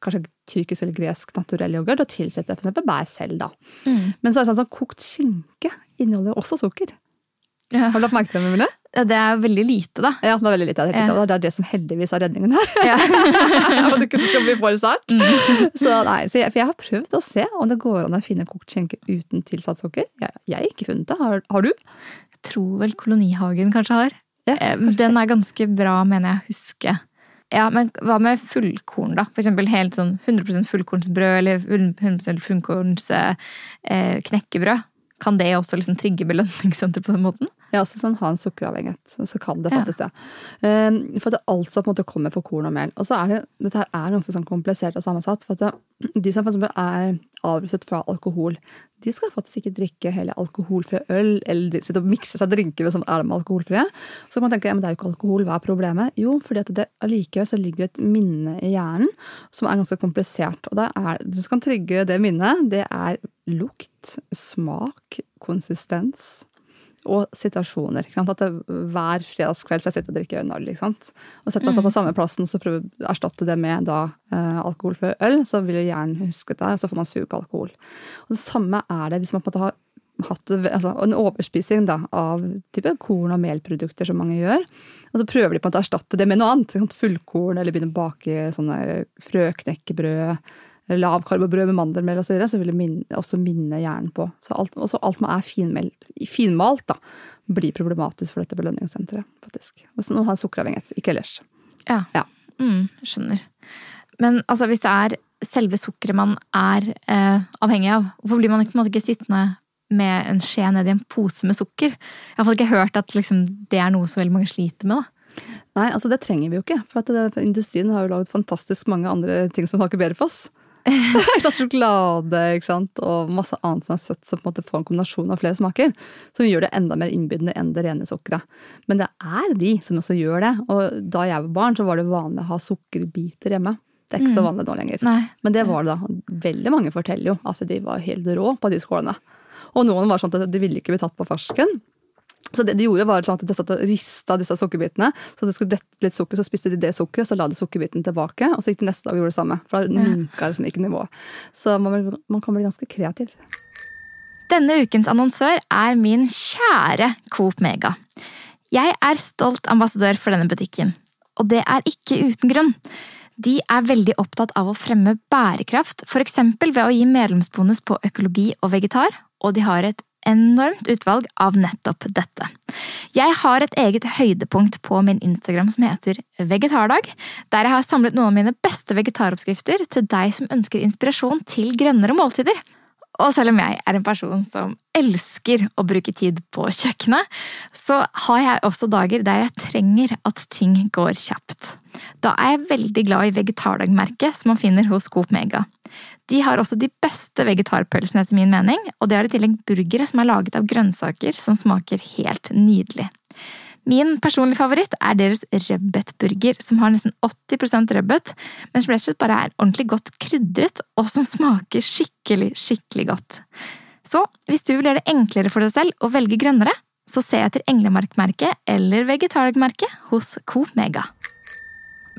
kanskje tyrkisk eller gresk naturell yoghurt og tilsette for eksempel bær selv, da. Men så er det sånn sånn kokt skinke inneholder jo også sukker. Ja. Har du lagt merke til det, Emilie? Ja, Det er veldig lite, da. Ja, det er veldig lite. Ja. Det er det som heldigvis er redningen her. Ja. At det ikke skal bli for sært. Så nei, så jeg, for jeg har prøvd å se om det går an å finne kokt skinke uten tilsatt sukker. Jeg, jeg har ikke funnet det. Har, har du? Jeg tror vel Kolonihagen kanskje har. Ja, Eh, kanskje. Den er ganske bra, mener jeg å huske. Ja, men hva med fullkorn, da? For eksempel helt sånn 100% fullkornsbrød eller 100% fullkorns eh, knekkebrød. Kan det også liksom trigge belønningssenter på den måten? Ja, altså sånn ha en sukkeravhengighet. Så, kan det Ja. faktisk det. Um, for at det altså på en måte kommer for korn og mel. Og så er det, dette her er ganske sånn komplisert og sammensatt. For at de som for eksempel er avruset fra alkohol, de skal faktisk ikke drikke hele alkoholfri øl eller de- sitte og mikse seg drinker som er med alkoholfrie. Så kan man tenke ja, men det er jo ikke alkohol, hva er problemet? Jo, fordi at det allikevel så ligger et minne i hjernen som er ganske komplisert. Og det, er, det som kan trigge det minnet, det er lukt, smak, konsistens og situasjoner. Ikke sant? At det, hver fredagskveld så jeg sitter og drikker en øl. Ikke sant? Og setter meg seg på samme plassen så prøver å erstatte det med da, eh, alkoholfri øl, så vil jo hjernen huske det, og så får man sug på alkohol. Og det samme er det hvis man på en måte har hatt altså, en overspising da, av type korn- og melprodukter som mange gjør. Og så prøver de på en måte å erstatte det med noe annet. Fullkorn, eller begynne å bake sånne frøknekkebrød. Lavkarbobrød med mandelmel osv. Så, videre, så vil det minne, også minne hjernen på. Så alt, også alt man er finmel, finmalt, da, blir problematisk for dette belønningssenteret. faktisk. Hvis noen har sukkeravhengighet, ikke ellers. Ja. Ja. Mm, skjønner. Men altså, hvis det er selve sukkeret man er eh, avhengig av, hvorfor blir man ikke, måte ikke sittende med en skje nedi en pose med sukker? Jeg har ikke hørt at liksom, det er noe så veldig mange sliter med. da. Nei, altså det trenger vi jo ikke. For, det, industrien har jo laget fantastisk mange andre ting som smaker bedre for oss. Sant, Sjokolade ikke sant? og masse annet som er søtt, som på en måte får en kombinasjon av flere smaker. Som gjør det enda mer innbydende enn det rene sukkeret. Men det er de som også gjør det. Og da jeg var barn, så var det vanlig å ha sukkerbiter hjemme. Det er ikke så vanlig nå lenger. Nei. Men det var det da. Veldig mange forteller jo at de var helt rå på de skålene. Og noen var sånn at de ville ikke bli tatt på fersken. Så det de gjorde var sånn at de satt og rista disse sukkerbitene. Så det skulle dette litt sukker, så spiste de det sukkeret, så la de sukkerbiten tilbake. Og så gikk de neste dag og gjorde det samme. For da minka liksom ikke nivået. Så man, man kan bli ganske kreativ. Denne ukens annonsør er min kjære Coop Mega. Jeg er stolt ambassadør for denne butikken, og det er ikke uten grunn. De er veldig opptatt av å fremme bærekraft, f.eks. ved å gi medlemsbonus på økologi og vegetar, og de har et enormt utvalg av nettopp dette. Jeg har et eget høydepunkt på min Instagram som heter Vegetardag, der jeg har samlet noen av mine beste vegetaroppskrifter til deg som ønsker inspirasjon til grønnere måltider. Og selv om jeg er en person som elsker å bruke tid på kjøkkenet, så har jeg også dager der jeg trenger at ting går kjapt. Da er jeg veldig glad i vegetardagmerket som man finner hos Coop Mega. De har også de beste vegetarpølsene etter min mening, og de har i tillegg burgere som er laget av grønnsaker som smaker helt nydelig. Min personlige favoritt er deres rødbetburger, som har nesten 80% rødbet, men som rett og slett bare er ordentlig godt krydret, og som smaker skikkelig, skikkelig godt. Så hvis du vil gjøre det enklere for deg selv å velge grønnere, så se etter englemarkmerket eller vegetarmerket hos Comega.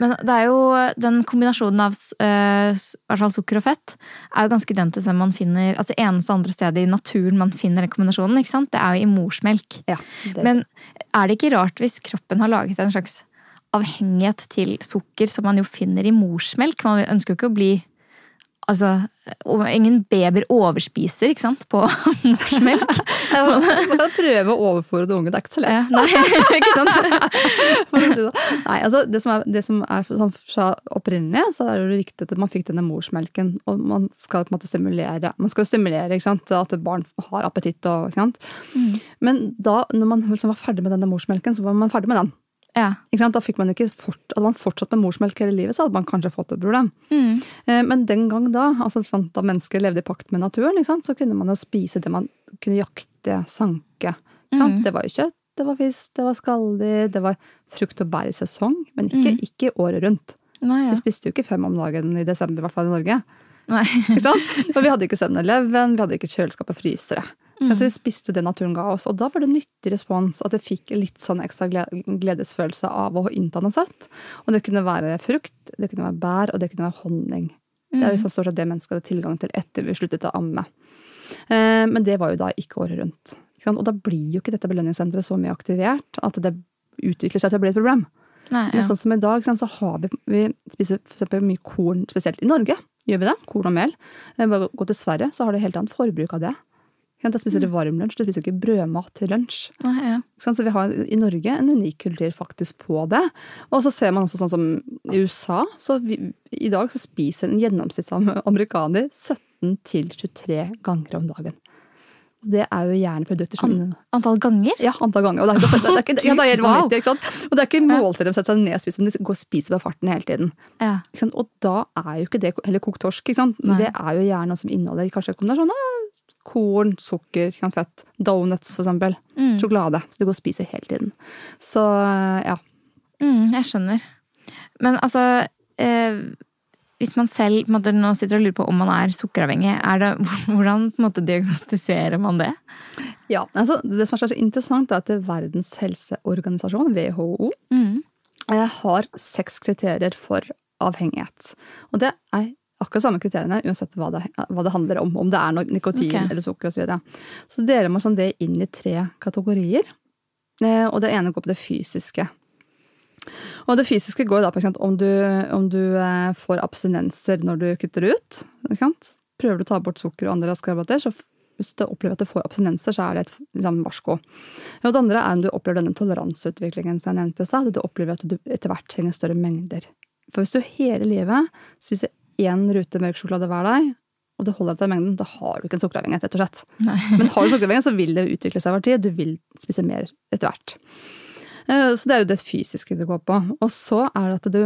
Men det er jo den kombinasjonen av fall sukker og fett er jo ganske identisk den man finner altså Det eneste andre stedet i naturen man finner den kombinasjonen, ikke sant? det er jo i morsmelk. Ja, det, Men er det ikke rart hvis kroppen har laget en slags avhengighet til sukker som man jo finner i morsmelk? Man ønsker jo ikke å bli Altså, ingen babyer overspiser, ikke sant, på morsmelk. man kan prøve å overføre det unge, det er ikke så lett. Nei, ikke sant? For å si det. Nei, altså det som er, det som er sånn fra opprinnelig, så er det riktig at man fikk denne morsmelken, og man skal på en måte stimulere Man skal stimulere ikke sant? at barn har appetitt og ikke sant. Men da når man liksom var ferdig med denne morsmelken, så var man ferdig med den. Ja. Da fikk man ikke fort, Hadde man fortsatt med morsmelk hele livet, så hadde man kanskje fått et problem. Mm. Eh, Men den gang da, altså da mennesker levde i pakt med naturen, så kunne man jo spise det man kunne jakte, sanke. Sant? Det var jo kjøtt, det var fisk, det var skalldyr, det var frukt og bær i sesong, men ikke, ikke året rundt. Nei, ja. Vi spiste jo ikke fem om dagen i desember, i hvert fall i Norge. Nei. Ikke sant? Og vi hadde ikke 7-Eleven, vi hadde ikke kjøleskap og frysere. Så vi spiste det naturen ga oss, og da var det nyttig respons at jeg fikk litt sånn ekstra gledesfølelse av å innta noe søtt. Og det kunne være frukt, det kunne være bær, og det kunne være honning. Det er jo så stort sett det mennesket hadde tilgang til etter vi sluttet å amme. Eh, Men det var jo da ikke året rundt. Ikke? Og da blir jo ikke dette belønningssenteret så mye aktivert at det utvikler seg til å bli et problem. Nei, Men sånn som i dag, så har vi, vi spiser for mye korn, spesielt i Norge. Gjør vi det? Korn og mel. Eh, Bare gå til Sverige, så har de helt annet forbruk av det. Der spiser de varm lunsj, du spiser ikke brødmat til lunsj. Nei, ja. Så vi har i Norge en unik kultur faktisk på det. Og så ser man også sånn som i USA, så vi, i dag så spiser en gjennomsnittsamerikaner 17 til 23 ganger om dagen. Det er jo gjerne produkter som Antall ganger? ja, antall ganger. Og det er, ikke- det er, ikke, ja, det er Wow. vanvittig, ikke sant? Og det er ikke måltid de setter seg ned og spiser, men de går og spiser på farten hele tiden. Ja. Og da er jo ikke det heller kokt torsk, ikke sant? Men Nei. det er jo gjerne noe som inneholder kanskje en kombinasjon av korn, sukker, ikke fett, donuts for eksempel, Mm. sjokolade. Så du går og spiser hele tiden. Så ja. Mm, jeg skjønner. Men altså eh, Hvis man selv måte, nå sitter og lurer på om man er sukkeravhengig, er det, hvordan måte, diagnostiserer man det? ja. Altså, det som er så interessant, er at Verdens helseorganisasjon, WHO, Mm. eh, har seks kriterier for avhengighet. Og det er akkurat samme kriteriene uansett hva det, hva det handler om. Om det er noe nikotin okay. eller sukker osv. Så, videre. så deler man sånn det inn i tre kategorier. Eh, Og det ene går på det fysiske. Og det fysiske går da på om du, om du eh, får abstinenser når du kutter ut. Sant? Prøver du å ta bort sukker og andre raske så hvis du opplever at du får abstinenser, så er det et liksom, varsko. Og det andre er om du opplever denne toleranseutviklingen som jeg nevnte i stad. Du opplever at du etter hvert trenger større mengder. For hvis du hele livet spiser én rute mørk sjokolade hver dag, og det holder deg til mengden, da har du ikke en sukkeravhengighet, rett og slett. Men har du sukkeravhengighet, så vil det utvikle seg over tid. Du vil spise mer etter hvert. Eh, Så det er jo det fysiske det går på. Og så er det at du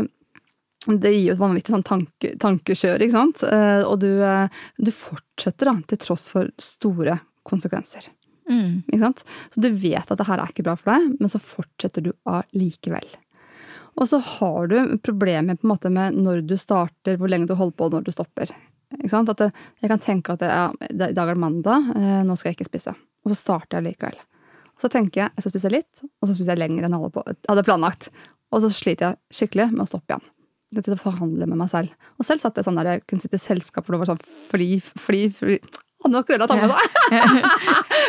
det gir jo et vanvittig sånn tanke, tankekjør, ikke sant? Eh, Og du, eh, du fortsetter da, til tross for store konsekvenser. Mm. Ikke sant? Så du vet at det her er ikke bra for deg, men så fortsetter du allikevel. Og så har du problemer på en måte med når du starter, hvor lenge du holder på, og når du stopper. At det, jeg kan tenke at det er, det, i dag er det mandag, eh, nå skal jeg ikke spise. Og så starter jeg likevel. Og så tenker jeg jeg skal spise litt, og så spiser jeg lenger enn jeg på- hadde planlagt. Og så sliter jeg skikkelig med å stoppe igjen. Dette er forhandle med meg selv. Og selv satt jeg sånn der jeg kunne sitte i selskap hvor det var sånn fly, fly, fly. Å, nå krølla!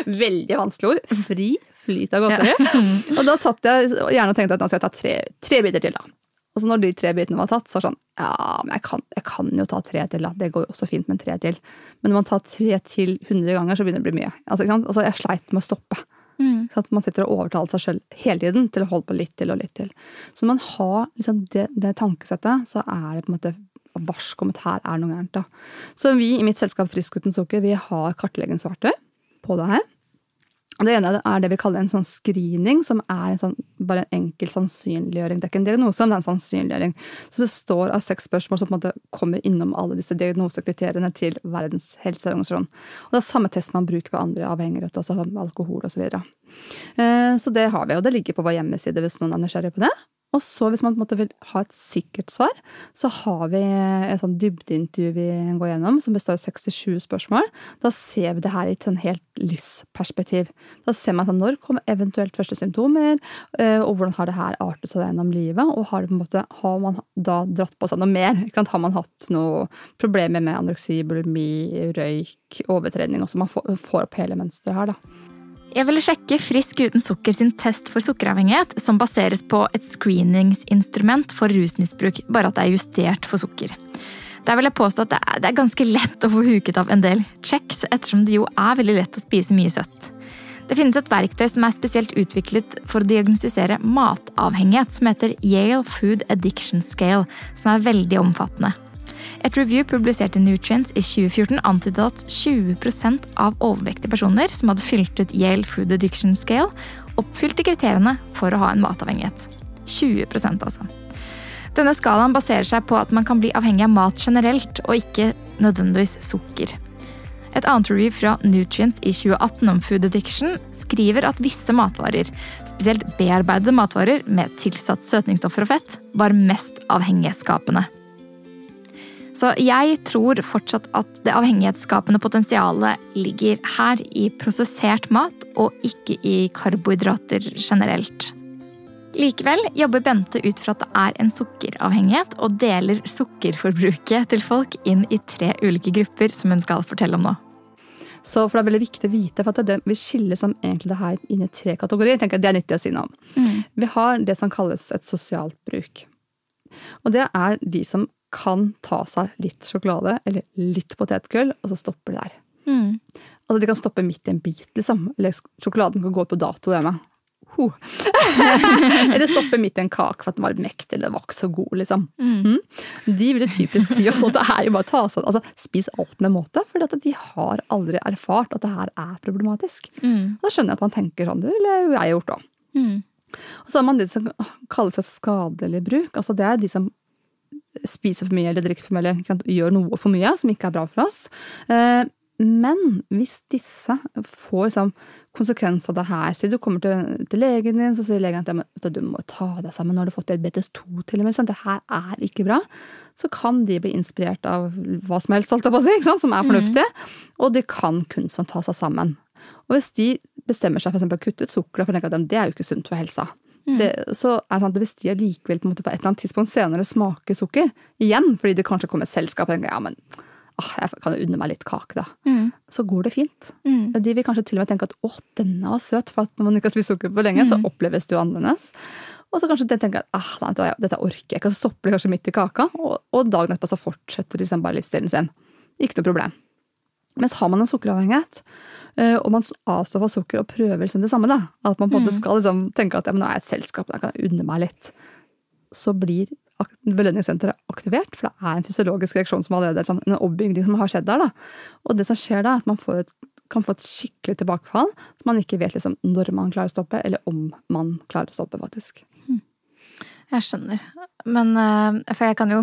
Veldig vanskelig ord. Fri flyt av godteri. Og da satt jeg gjerne og tenkte at nå skal jeg ta tre, tre biter til, da. Og så når de tre bitene var tatt, så var det sånn Ja, men jeg kan, jeg kan jo ta tre til, da. Det går jo også fint med tre til. Men når man tar tre til 100 ganger, så begynner det å bli mye. Altså, ikke sant? altså jeg sleit med å stoppe. Mm. Så at man sitter og overtaler seg selv hele tiden til å holde på litt til og litt til. Så når man har liksom det, det tankesettet, så er det på en måte varsk om at her er noe gærent. da. Så vi i mitt selskap Frisk uten sukker vi har kartleggingsverktøy på det her. Det ene er det vi kaller en sånn screening, som er en sånn, bare en enkel sannsynliggjøring. Det er ikke en diagnose, men det er en sannsynliggjøring. Som består av seks spørsmål som på en måte kommer innom alle disse diagnosekriteriene til Verdens helseorganisasjon. Og det er samme test man bruker på andre avhengighet, også alkohol osv. Så, videre. Eh, så det har vi, og det ligger på vår hjemmeside hvis noen er nysgjerrig på det. Og så hvis man på en måte vil ha et sikkert svar, så har vi et sånn dybdeintervju vi går gjennom, som består av 67 spørsmål. Da ser vi det her i et sånn helt livsperspektiv. Da ser man sånn, når kommer eventuelt første symptomer, eh, og hvordan har det her artet seg gjennom livet, og har, måte, har man da dratt på seg noe mer? Har man hatt noe problemer med anoreksi, bulimi, røyk, overtrening? Også man får opp hele mønsteret her, da. Jeg ville sjekke Frisk uten sukker sin test for sukkeravhengighet, som baseres på et screeningsinstrument for rusmisbruk, bare at det er justert for sukker. Der vil jeg påstå at det er ganske lett å få huket av en del checks, ettersom det jo er veldig lett å spise mye søtt. Det finnes et verktøy som er spesielt utviklet for å diagnostisere matavhengighet, som heter Yale Food Addiction Scale, som er veldig omfattende. Et review publisert i Nutrients i 2014 antydet at 20% av overvektige personer som hadde fylt ut Yale Food Addiction Scale, oppfylte kriteriene for å ha en matavhengighet. 20% altså. Denne skalaen baserer seg på at man kan bli avhengig av mat generelt, og ikke nødvendigvis sukker. Et annet review fra Nutrients i 2018 om food addiction skriver at visse matvarer, spesielt bearbeidede matvarer med tilsatt søtningsstoffer og fett, var mest avhengighetsskapende. Så jeg tror fortsatt at det avhengighetsskapende potensialet ligger her i prosessert mat, og ikke i karbohydrater generelt. Likevel jobber Bente ut fra at det er en sukkeravhengighet, og deler sukkerforbruket til folk inn i tre ulike grupper, som hun skal fortelle om nå. Så for Det er veldig viktig å vite, for at det, vi skiller som egentlig det her inn i tre kategorier. tenker jeg Det er nyttig å si noe om. Mm. Vi har det som kalles et sosialt bruk. Og det er de som kan ta seg litt sjokolade eller litt potetgull, og så stopper det der. Mm. Altså, de kan stoppe midt i en bit, liksom. Eller sjokoladen kan gå på dato hjemme. Huh. eller stoppe midt i en kake for at den var mektig eller var ikke så god, liksom. Mm. Mm. De ville typisk si også at det er jo bare å ta seg Altså, spis alt med måte, for de har aldri erfart at det her er problematisk. Mm. Og da skjønner jeg at man tenker sånn, det ville jeg gjort òg. Mm. Og så har man de som kalles et skadelig bruk. altså Det er de som spiser for mye eller drikker for mye eller gjør noe for mye som ikke er bra for oss. Eh, men hvis disse får liksom konsekvens av det her, si du kommer til, til, legen din, så sier legen at du må ta deg sammen, du har fått diabetes 2 til og med, det her er ikke bra, så kan de bli inspirert av hva som helst, holdt jeg på å si, som er fornuftig, mm. og de kan kun sånn ta seg sammen. Og hvis de bestemmer seg for å kutte ut sukker, for at det er jo ikke sunt for helsa, Mm. Det, så er det sånn at Hvis de allikevel på, på, et eller annet tidspunkt senere smaker sukker, igjen fordi det kanskje kommer et selskap og tenker ja, men åh, jeg kan jo unne meg litt kake, da. Mm. Så går det fint. Mm. De vil kanskje til og med tenke at å, denne var søt, for at når man ikke har spist sukker på lenge, så mm. oppleves det jo annerledes. Og så kanskje de tenker at ah, nei, dette orker jeg ikke, så stopper de kanskje midt i kaka, og, og dagen etterpå så fortsetter de liksom bare livsstilen sin. Ikke noe problem. Mens har man en sukkeravhengighet, og man avstår fra sukker og prøver liksom det samme. da. At man på en måte mm. skal liksom tenke at ja, nå er jeg et selskap, da kan jeg unne meg litt. Så blir belønningssenteret aktivert, for det er en fysiologisk reaksjon som allerede er sånn, en oppbygging som har skjedd der. da. Og det som skjer da, er at man et, kan få et skikkelig tilbakefall, så man ikke vet liksom når man klarer å stoppe, eller om man klarer å stoppe, faktisk. Jeg skjønner. Men eh, For jeg kan jo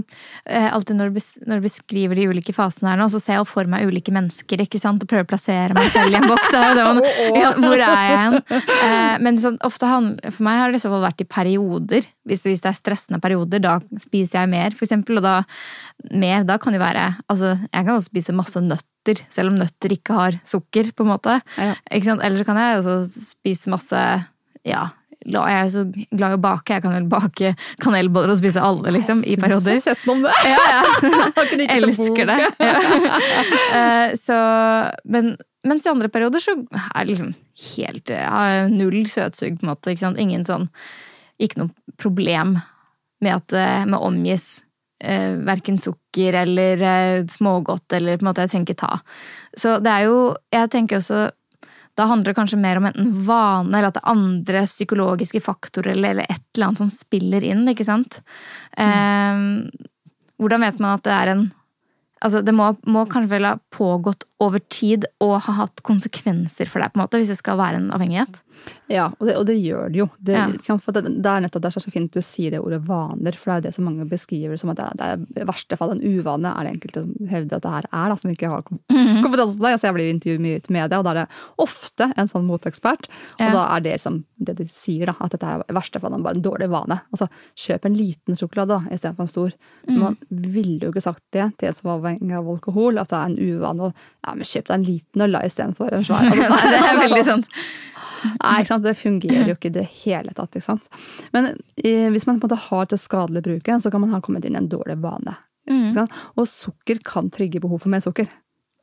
eh, alltid når du beskriver de ulike fasene her nå, så ser jeg for meg ulike mennesker, ikke sant, og prøver å plassere meg selv i en boks. Man, ja, hvor er jeg hen? Eh, men sånn, ofte for meg har det i så fall vært i perioder. Hvis, hvis, det er stressende perioder, da spiser jeg mer, for eksempel. Og da mer, da kan jo være Altså, jeg kan også spise masse nøtter, selv om nøtter ikke har sukker, på en måte. Ja. Eller så kan jeg også spise masse ja, jeg er så glad i å bake. Jeg kan vel bake kanelboller og spise alle, liksom, i perioder. Jeg har sett noe om det! Ja, ja. Elsker det. Ja. Eh, så, men mens i andre perioder så er det liksom helt Jeg har null søtsug, på en måte. Ikke? Ingen sånn Ikke noe problem med at eh, med omgis eh, verken sukker eller eh, smågodt eller på en måte Jeg trenger ikke ta. Så det er jo Jeg tenker også da handler det kanskje mer om enten vane, eller at det er andre psykologiske faktorer eller, et eller annet som spiller inn, ikke sant. Mm. Eh, hvordan vet man at det er en Altså, det må, må kanskje vel ha pågått over tid og har hatt konsekvenser for deg, på en måte, hvis det skal være en avhengighet. Ja, og det, og det gjør det jo. Det, Ja. det, det er nettopp derfor så fint du sier det ordet vaner, for det er jo det som mange beskriver som at det er, det er i verste fall en uvane, er det enkelte som hevder at det her er, da, som ikke har Mhm. kompetanse på det. Altså, jeg blir intervjuet mye ut i media, og da er det ofte en sånn motekspert, og Ja. da er det som det de sier, da, at dette er i verste fall bare en dårlig vane. Altså, kjøp en liten sjokolade da, istedenfor en stor. Mm. Man ville jo ikke sagt det til en som var avhengig av alkohol, at det er en uvane, og ja, men kjøp deg en liten øl la istedenfor en svær. Altså, Nei, det er veldig sant. Nei, ikke sant? det fungerer jo ikke i det hele tatt. Ikke sant? Men eh, hvis man på en måte har til skadelig bruket, så kan man ha kommet inn i en dårlig vane. Mm. Og sukker kan trigge behov for mer sukker.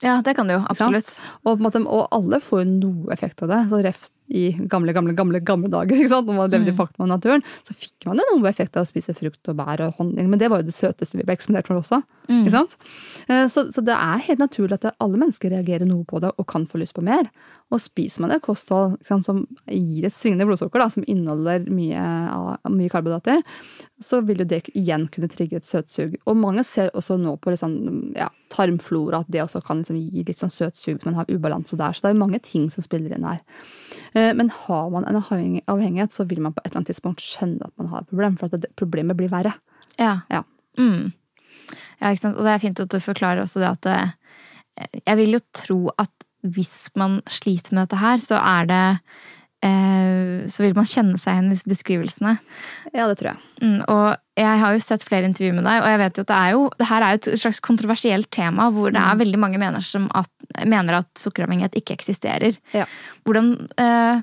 Ja, det kan det jo. Absolutt. Og, måte, og alle får jo noe effekt av det. Så ref i gamle, gamle, gamle gamle dager, ikke sant? når man levde i pakt med naturen, så fikk man jo noe effekt av å spise frukt og bær og honning. Men det var jo det søteste vi ble eksponert for også. Ikke sant? Eh, Så, så det er helt naturlig at alle mennesker reagerer noe på det og kan få lyst på mer. Og spiser man et kosthold sant, som gir et svingende blodsukker, da, som inneholder mye, mye karbohydrater, så vil jo det igjen kunne trigge et søtsug. Og mange ser også nå på liksom, ja, tarmflora at det også kan liksom gi litt sånn søtsug hvis man har ubalanse der. Så det er mange ting som spiller inn her. Eh, Men har man en avhengighet, så vil man på et eller annet tidspunkt skjønne at man har et problem, for at problemet blir verre. Ja. Ja. Mm. ja, ikke sant. Og det er fint at du forklarer også det at eh, Jeg vil jo tro at hvis man sliter med dette her, så er det Så vil man kjenne seg igjen i beskrivelsene. Ja, det tror jeg. Mm, og jeg har jo sett flere intervjuer med deg, og jeg vet jo at det er jo, det her er jo et slags kontroversielt tema hvor det er veldig mange mener, som at, mener at sukkeravhengighet ikke eksisterer. Ja. Hvordan eh,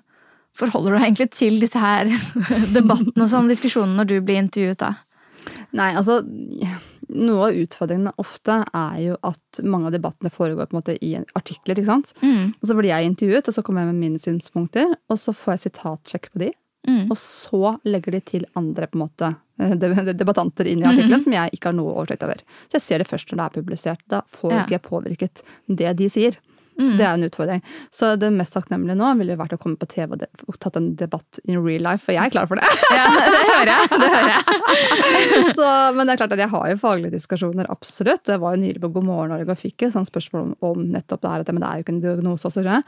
forholder du deg egentlig til disse her debattene og sånn, diskusjonene når du blir intervjuet da? Nei, altså Noe av utfordringene ofte er jo at mange av debattene foregår på en måte i artikler. ikke sant? Mm. Og Så blir jeg intervjuet, og så kommer jeg med mine synspunkter, og så får jeg sitatsjekk på de. Mm. Og så legger de til andre på en måte eh, debattanter inn i artikkelen som jeg ikke har noe oversikt over. Så jeg ser det først når det er publisert. Da får Ja. ikke jeg påvirket det de sier. Så det er en utfordring. Så det mest takknemlige nå ville vært å komme på TV og, og tatt en debatt in real life, for jeg er klar for det. Ja, det hører jeg. Det hører jeg. Så, men det er klart at jeg har jo faglige diskusjoner, absolutt. Jeg var jo nylig på God morgen Norge og fikk et sånt spørsmål om, om nettopp det her, at men det er jo ikke en diagnose og så.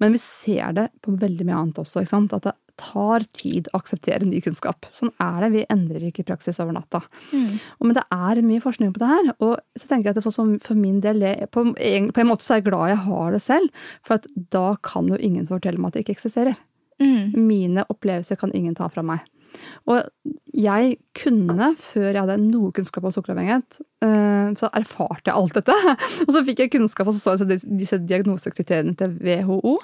Men vi ser det på veldig mye annet også, ikke sant? at det tar tid å akseptere ny kunnskap. Sånn er det, vi endrer ikke praksis over natta. Mm. men det er mye forskning på det her, og så tenker jeg at det er sånn som for min del, på en, på en måte så er jeg glad jeg har det selv, for at da kan jo ingen fortelle meg at det ikke eksisterer. Mm. Mine opplevelser kan ingen ta fra meg. Og jeg kunne, før jeg hadde noe kunnskap om sukkeravhengighet, eh, så erfarte jeg alt dette. Og så fikk jeg kunnskap, og så så jeg disse diagnosekriteriene til WHO.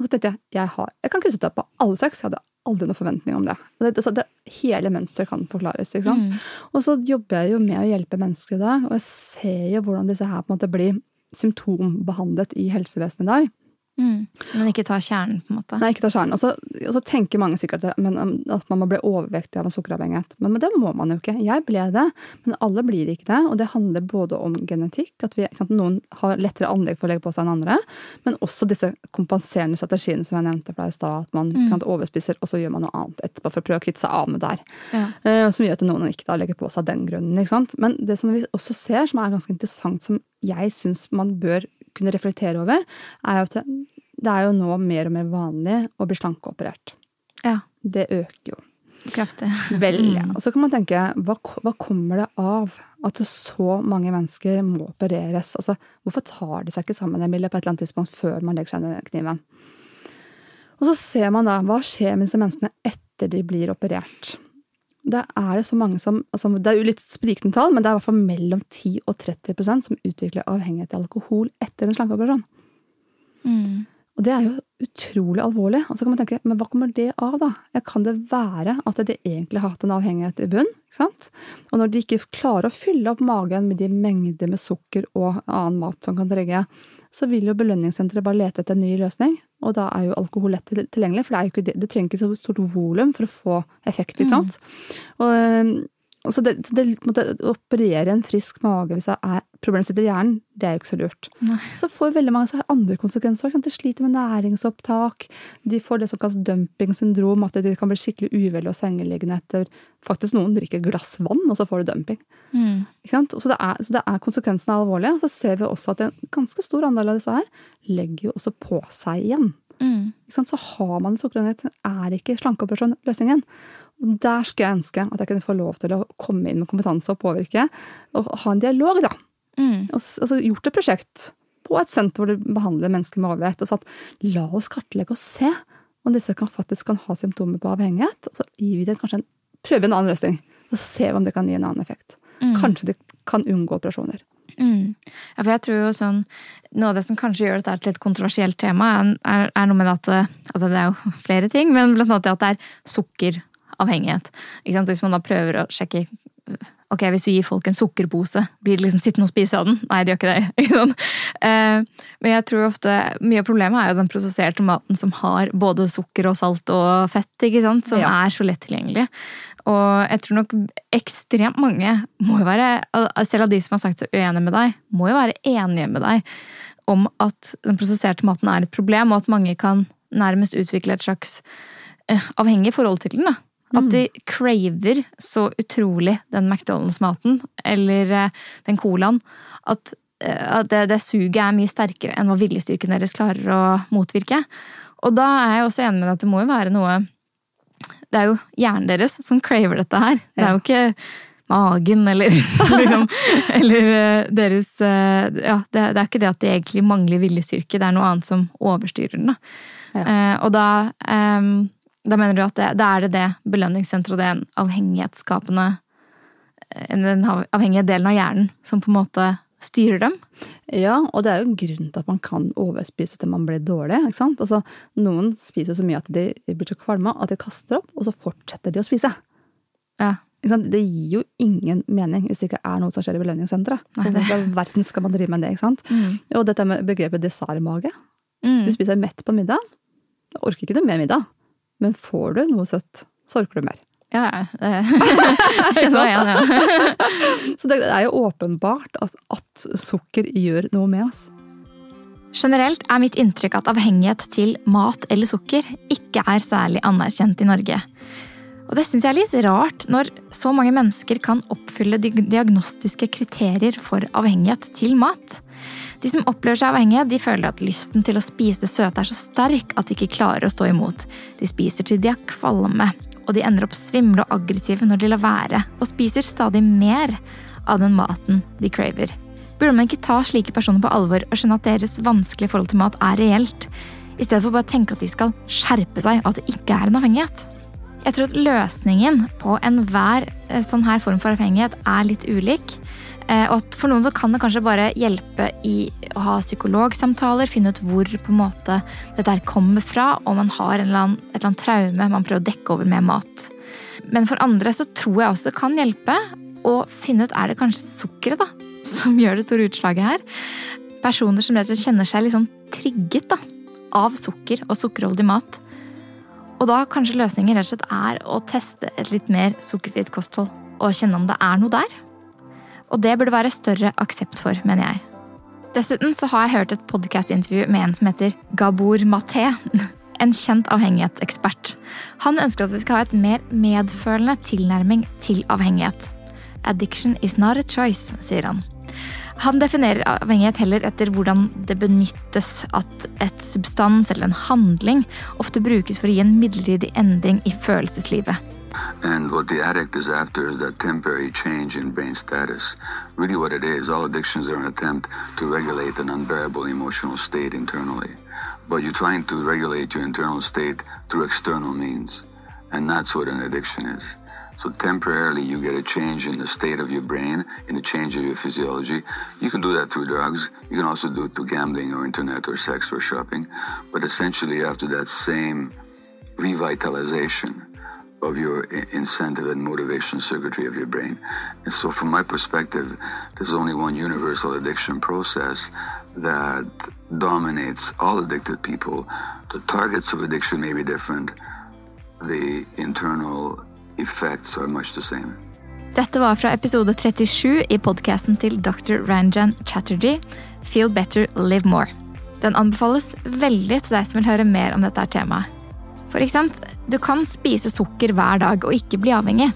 Og så tenkte jeg jeg, har, jeg kan krysse det på alle seks. Jeg hadde aldri noen forventning om det. Og det, så det hele mønsteret kan forklares. ikke sant? Og så jobber jeg jo med å hjelpe mennesker i dag, og jeg ser jo hvordan disse her på en måte blir symptombehandlet i helsevesenet i dag. Mm. Men ikke ta kjernen, på en måte. Nei, ikke ta kjernen. Og så, og så tenker mange sikkert at, um, at man må bli overvektig av en sukkeravhengighet. Men, men det må man jo ikke. Jeg ble det, men alle blir ikke det. Og det handler både om genetikk, at vi, sant, noen har lettere anlegg for å legge på seg enn andre, men også disse kompenserende strategiene som jeg nevnte for deg i stad. At man mm. sant, overspiser, og så gjør man noe annet etterpå for å prøve å kvitte seg av med der. Ja. Uh, som gjør at noen ikke da legger på seg av den grunnen. Ikke sant? Men det som vi også ser, som er ganske interessant, som jeg syns man bør kunne reflektere over, er jo at det, er jo nå mer og mer vanlig å bli slankeoperert. Ja, Det øker jo kraftig. veldig. Og så kan man tenke, hva, hva kommer det av at så mange mennesker må opereres? Altså, hvorfor tar de seg ikke sammen Emilie, på et eller annet tidspunkt før man legger seg under kniven? Og så ser man da, hva skjer med disse menneskene etter de blir operert? Da er det så mange som, altså det er jo litt sprikende tall, men det er i hvert fall mellom 10 og 30% som utvikler avhengighet av alkohol etter en slankeoperasjon. Mm. Og det er jo utrolig alvorlig. Og så kan man tenke, men hva kommer det av, da? Kan det være at de egentlig har hatt en avhengighet i bunn? ikke sant? Og når de ikke klarer å fylle opp magen med de mengder med sukker og annen mat som kan trigge, så vil jo belønningssenteret bare lete etter en ny løsning. Og da er jo alkohol lett tilgjengelig, for det er jo ikke det, du trenger ikke så stort volum for å få effekt. ikke sant? Og, så det, så det på å operere en frisk mage hvis det er problemer sitter i hjernen, det er jo ikke så lurt. Nei. Så får veldig mange så andre konsekvenser. De sliter med næringsopptak, de får det som kalles dumpingsyndrom, at de kan bli skikkelig uvel og sengeliggende etter Faktisk noen drikker glass vann, og så får du dumping. Mm. Så, det er, så det er konsekvensene er alvorlige. Og så ser vi også at en ganske stor andel av disse her legger jo også på seg igjen. Mm. Så har man en sukkeranghet, er ikke slankeoperasjon løsningen. Der skulle jeg ønske at jeg kunne få lov til å komme inn med kompetanse og påvirke, og ha en dialog, da. Mm. Og og så gjort et prosjekt på et senter hvor du behandler mennesker med overvekt, og sagt la oss kartlegge og se om disse kan, faktisk kan ha symptomer på avhengighet, og så gir vi det kanskje en, prøver en annen løsning, og se om det kan gi en annen effekt. Mm. Kanskje de kan unngå operasjoner. Mm. Ja, for jeg tror jo sånn Noe av det som kanskje gjør dette til et kontroversielt tema, er, er, er noe med at det, altså det er jo flere ting, men blant annet at det er sukkeravhengighet. Ikke sant? Hvis man da prøver å sjekke Ok, hvis du gir folk en sukkerpose, blir de liksom sittende og spise av den? Nei, de gjør ikke det. Ikke sant? Eh, men jeg tror ofte mye av problemet er jo den prosesserte maten som har både sukker og salt og fett, ikke sant? som Ja. er så lett tilgjengelig. Og jeg tror nok ekstremt mange må jo være, selv av de som har sagt seg uenige med deg, må jo være enige med deg om at den prosesserte maten er et problem, og at mange kan nærmest utvikle et slags eh, avhengig forhold til den. da. At de craver så utrolig den McDonald's-maten, eller eh, den colaen, at, eh, at det, det suget er mye sterkere enn hva viljestyrken deres klarer å motvirke. Og da er jeg også enig med deg at det må jo være noe Det er jo hjernen deres som craver dette her. Det er jo ikke magen eller liksom Eller eh, deres Ja, det, det er ikke det at de egentlig mangler viljestyrke, det er noe annet som overstyrer den. da. Ja. Og da ehm, da mener du at det, da er det det belønningssenteret og den avhengighetsskapende eh, Den avhengige delen av hjernen som på en måte styrer dem? Ja, og det er jo grunnen til at man kan overspise til man blir dårlig. ikke sant? Altså, Noen spiser så mye at de blir så kvalme at de kaster opp, og så fortsetter de å spise. Ja. Det gir jo ingen mening hvis det ikke er noe som skjer i belønningssenteret. I verden skal man drive med det? ikke sant? Og dette med begrepet dessertmage. Mm. Du spiser mett på middag, orker ikke noe mer middag. Men får du noe søtt, så orker du mer. Ja, ja. Kjenner meg igjen, ja. Så det er jo åpenbart at sukker gjør noe med oss. Generelt er mitt inntrykk at avhengighet til mat eller sukker ikke er særlig anerkjent i Norge. Og det syns jeg er litt rart, når så mange mennesker kan oppfylle diagnostiske kriterier for avhengighet til mat. De som opplever seg avhengige, de føler at lysten til å spise det søte er så sterk at de ikke klarer å stå imot. De spiser til de er kvalme, og de ender opp svimle og aggressive når de lar være, og spiser stadig mer av den maten de craver. Burde man ikke ta slike personer på alvor og skjønne at deres vanskelige forhold til mat er reelt, i stedet for bare å tenke at de skal skjerpe seg, og at det ikke er en avhengighet? Jeg tror at løsningen på enhver eh, sånn her form for avhengighet er litt ulik. Eh, Og at for noen så kan det kanskje bare hjelpe i å ha psykologsamtaler, finne ut hvor på en måte dette her kommer fra, om man har eller annen, et eller annet traume man prøver å dekke over med mat. Men for andre så tror jeg også det kan hjelpe å finne ut er det kanskje sukkeret da, som gjør det store utslaget her. Personer som kjenner seg litt sånn trigget da, av sukker og sukkerholdig mat. Og da kanskje løsningen rett og slett er å teste et litt mer sukkerfritt kosthold og kjenne om det er noe der. Og det burde være større aksept for, mener jeg. Dessuten så har jeg hørt et podcast-intervju med en som heter Gabor Maté. En kjent avhengighetsekspert. Han ønsker at vi skal ha et mer medfølende tilnærming til avhengighet. Addiction is not a choice, sier han. Han definerer avhengighet heller etter hvordan det benyttes at et substans eller en handling ofte brukes for å gi en midlertidig endring i følelseslivet. And what the addict is after is that temporary change in brain status. Really, what it is, all addictions are an attempt to regulate an unbearable emotional state internally. But you're trying to regulate your internal state through external means. And that's what an addiction is. So temporarily, you get a change in the state of your brain, in a change of your physiology. You can do that through drugs. You can also do it through gambling or internet or sex or shopping. But essentially, after that same revitalization, of your incentive and motivation circuitry of your brain. And so, from my perspective, there's only one universal addiction process that dominates all addicted people. The targets of addiction may be different, the internal effects are much the same. Dette var fra episode 37 i podkasten til dr. Ranjan Chatterjee, Feel Better, Live More. Den anbefales veldig til deg som vil høre mer om dette temaet. For eksempel, du kan spise sukker hver dag og ikke bli avhengig.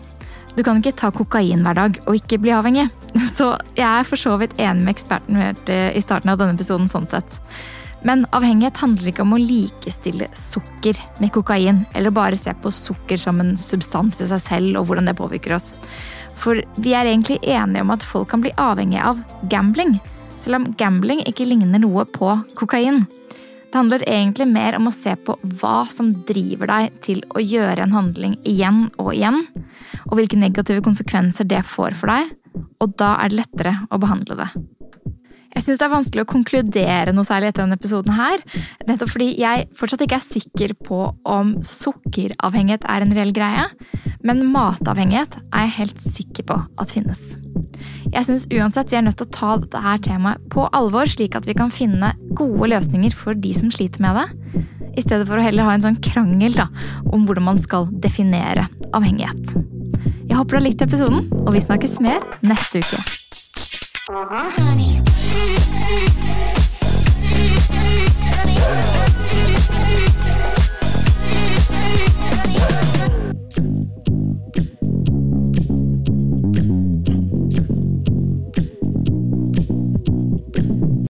Du kan ikke ta kokain hver dag og ikke bli avhengig. Så jeg er for så vidt enig med eksperten i starten av denne episoden. sånn sett. Men avhengighet handler ikke om å likestille sukker med kokain, eller bare se på sukker som en substans i seg selv og hvordan det påvirker oss. For vi er egentlig enige om at folk kan bli avhengige av gambling, selv om gambling ikke ligner noe på kokain. Det handler egentlig mer om å se på hva som driver deg til å gjøre en handling igjen og igjen, og hvilke negative konsekvenser det får for deg, og da er det lettere å behandle det. Jeg syns det er vanskelig å konkludere noe særlig etter denne episoden her. Nettopp fordi jeg fortsatt ikke er sikker på om sukkeravhengighet er en reell greie. Men matavhengighet er jeg helt sikker på at finnes. Jeg syns uansett vi er nødt til å ta dette her temaet på alvor, slik at vi kan finne gode løsninger for de som sliter med det. I stedet for å heller ha en sånn krangel da, om hvordan man skal definere avhengighet. Jeg håper du har likt episoden, og vi snakkes mer neste uke. Uh-huh. Honey.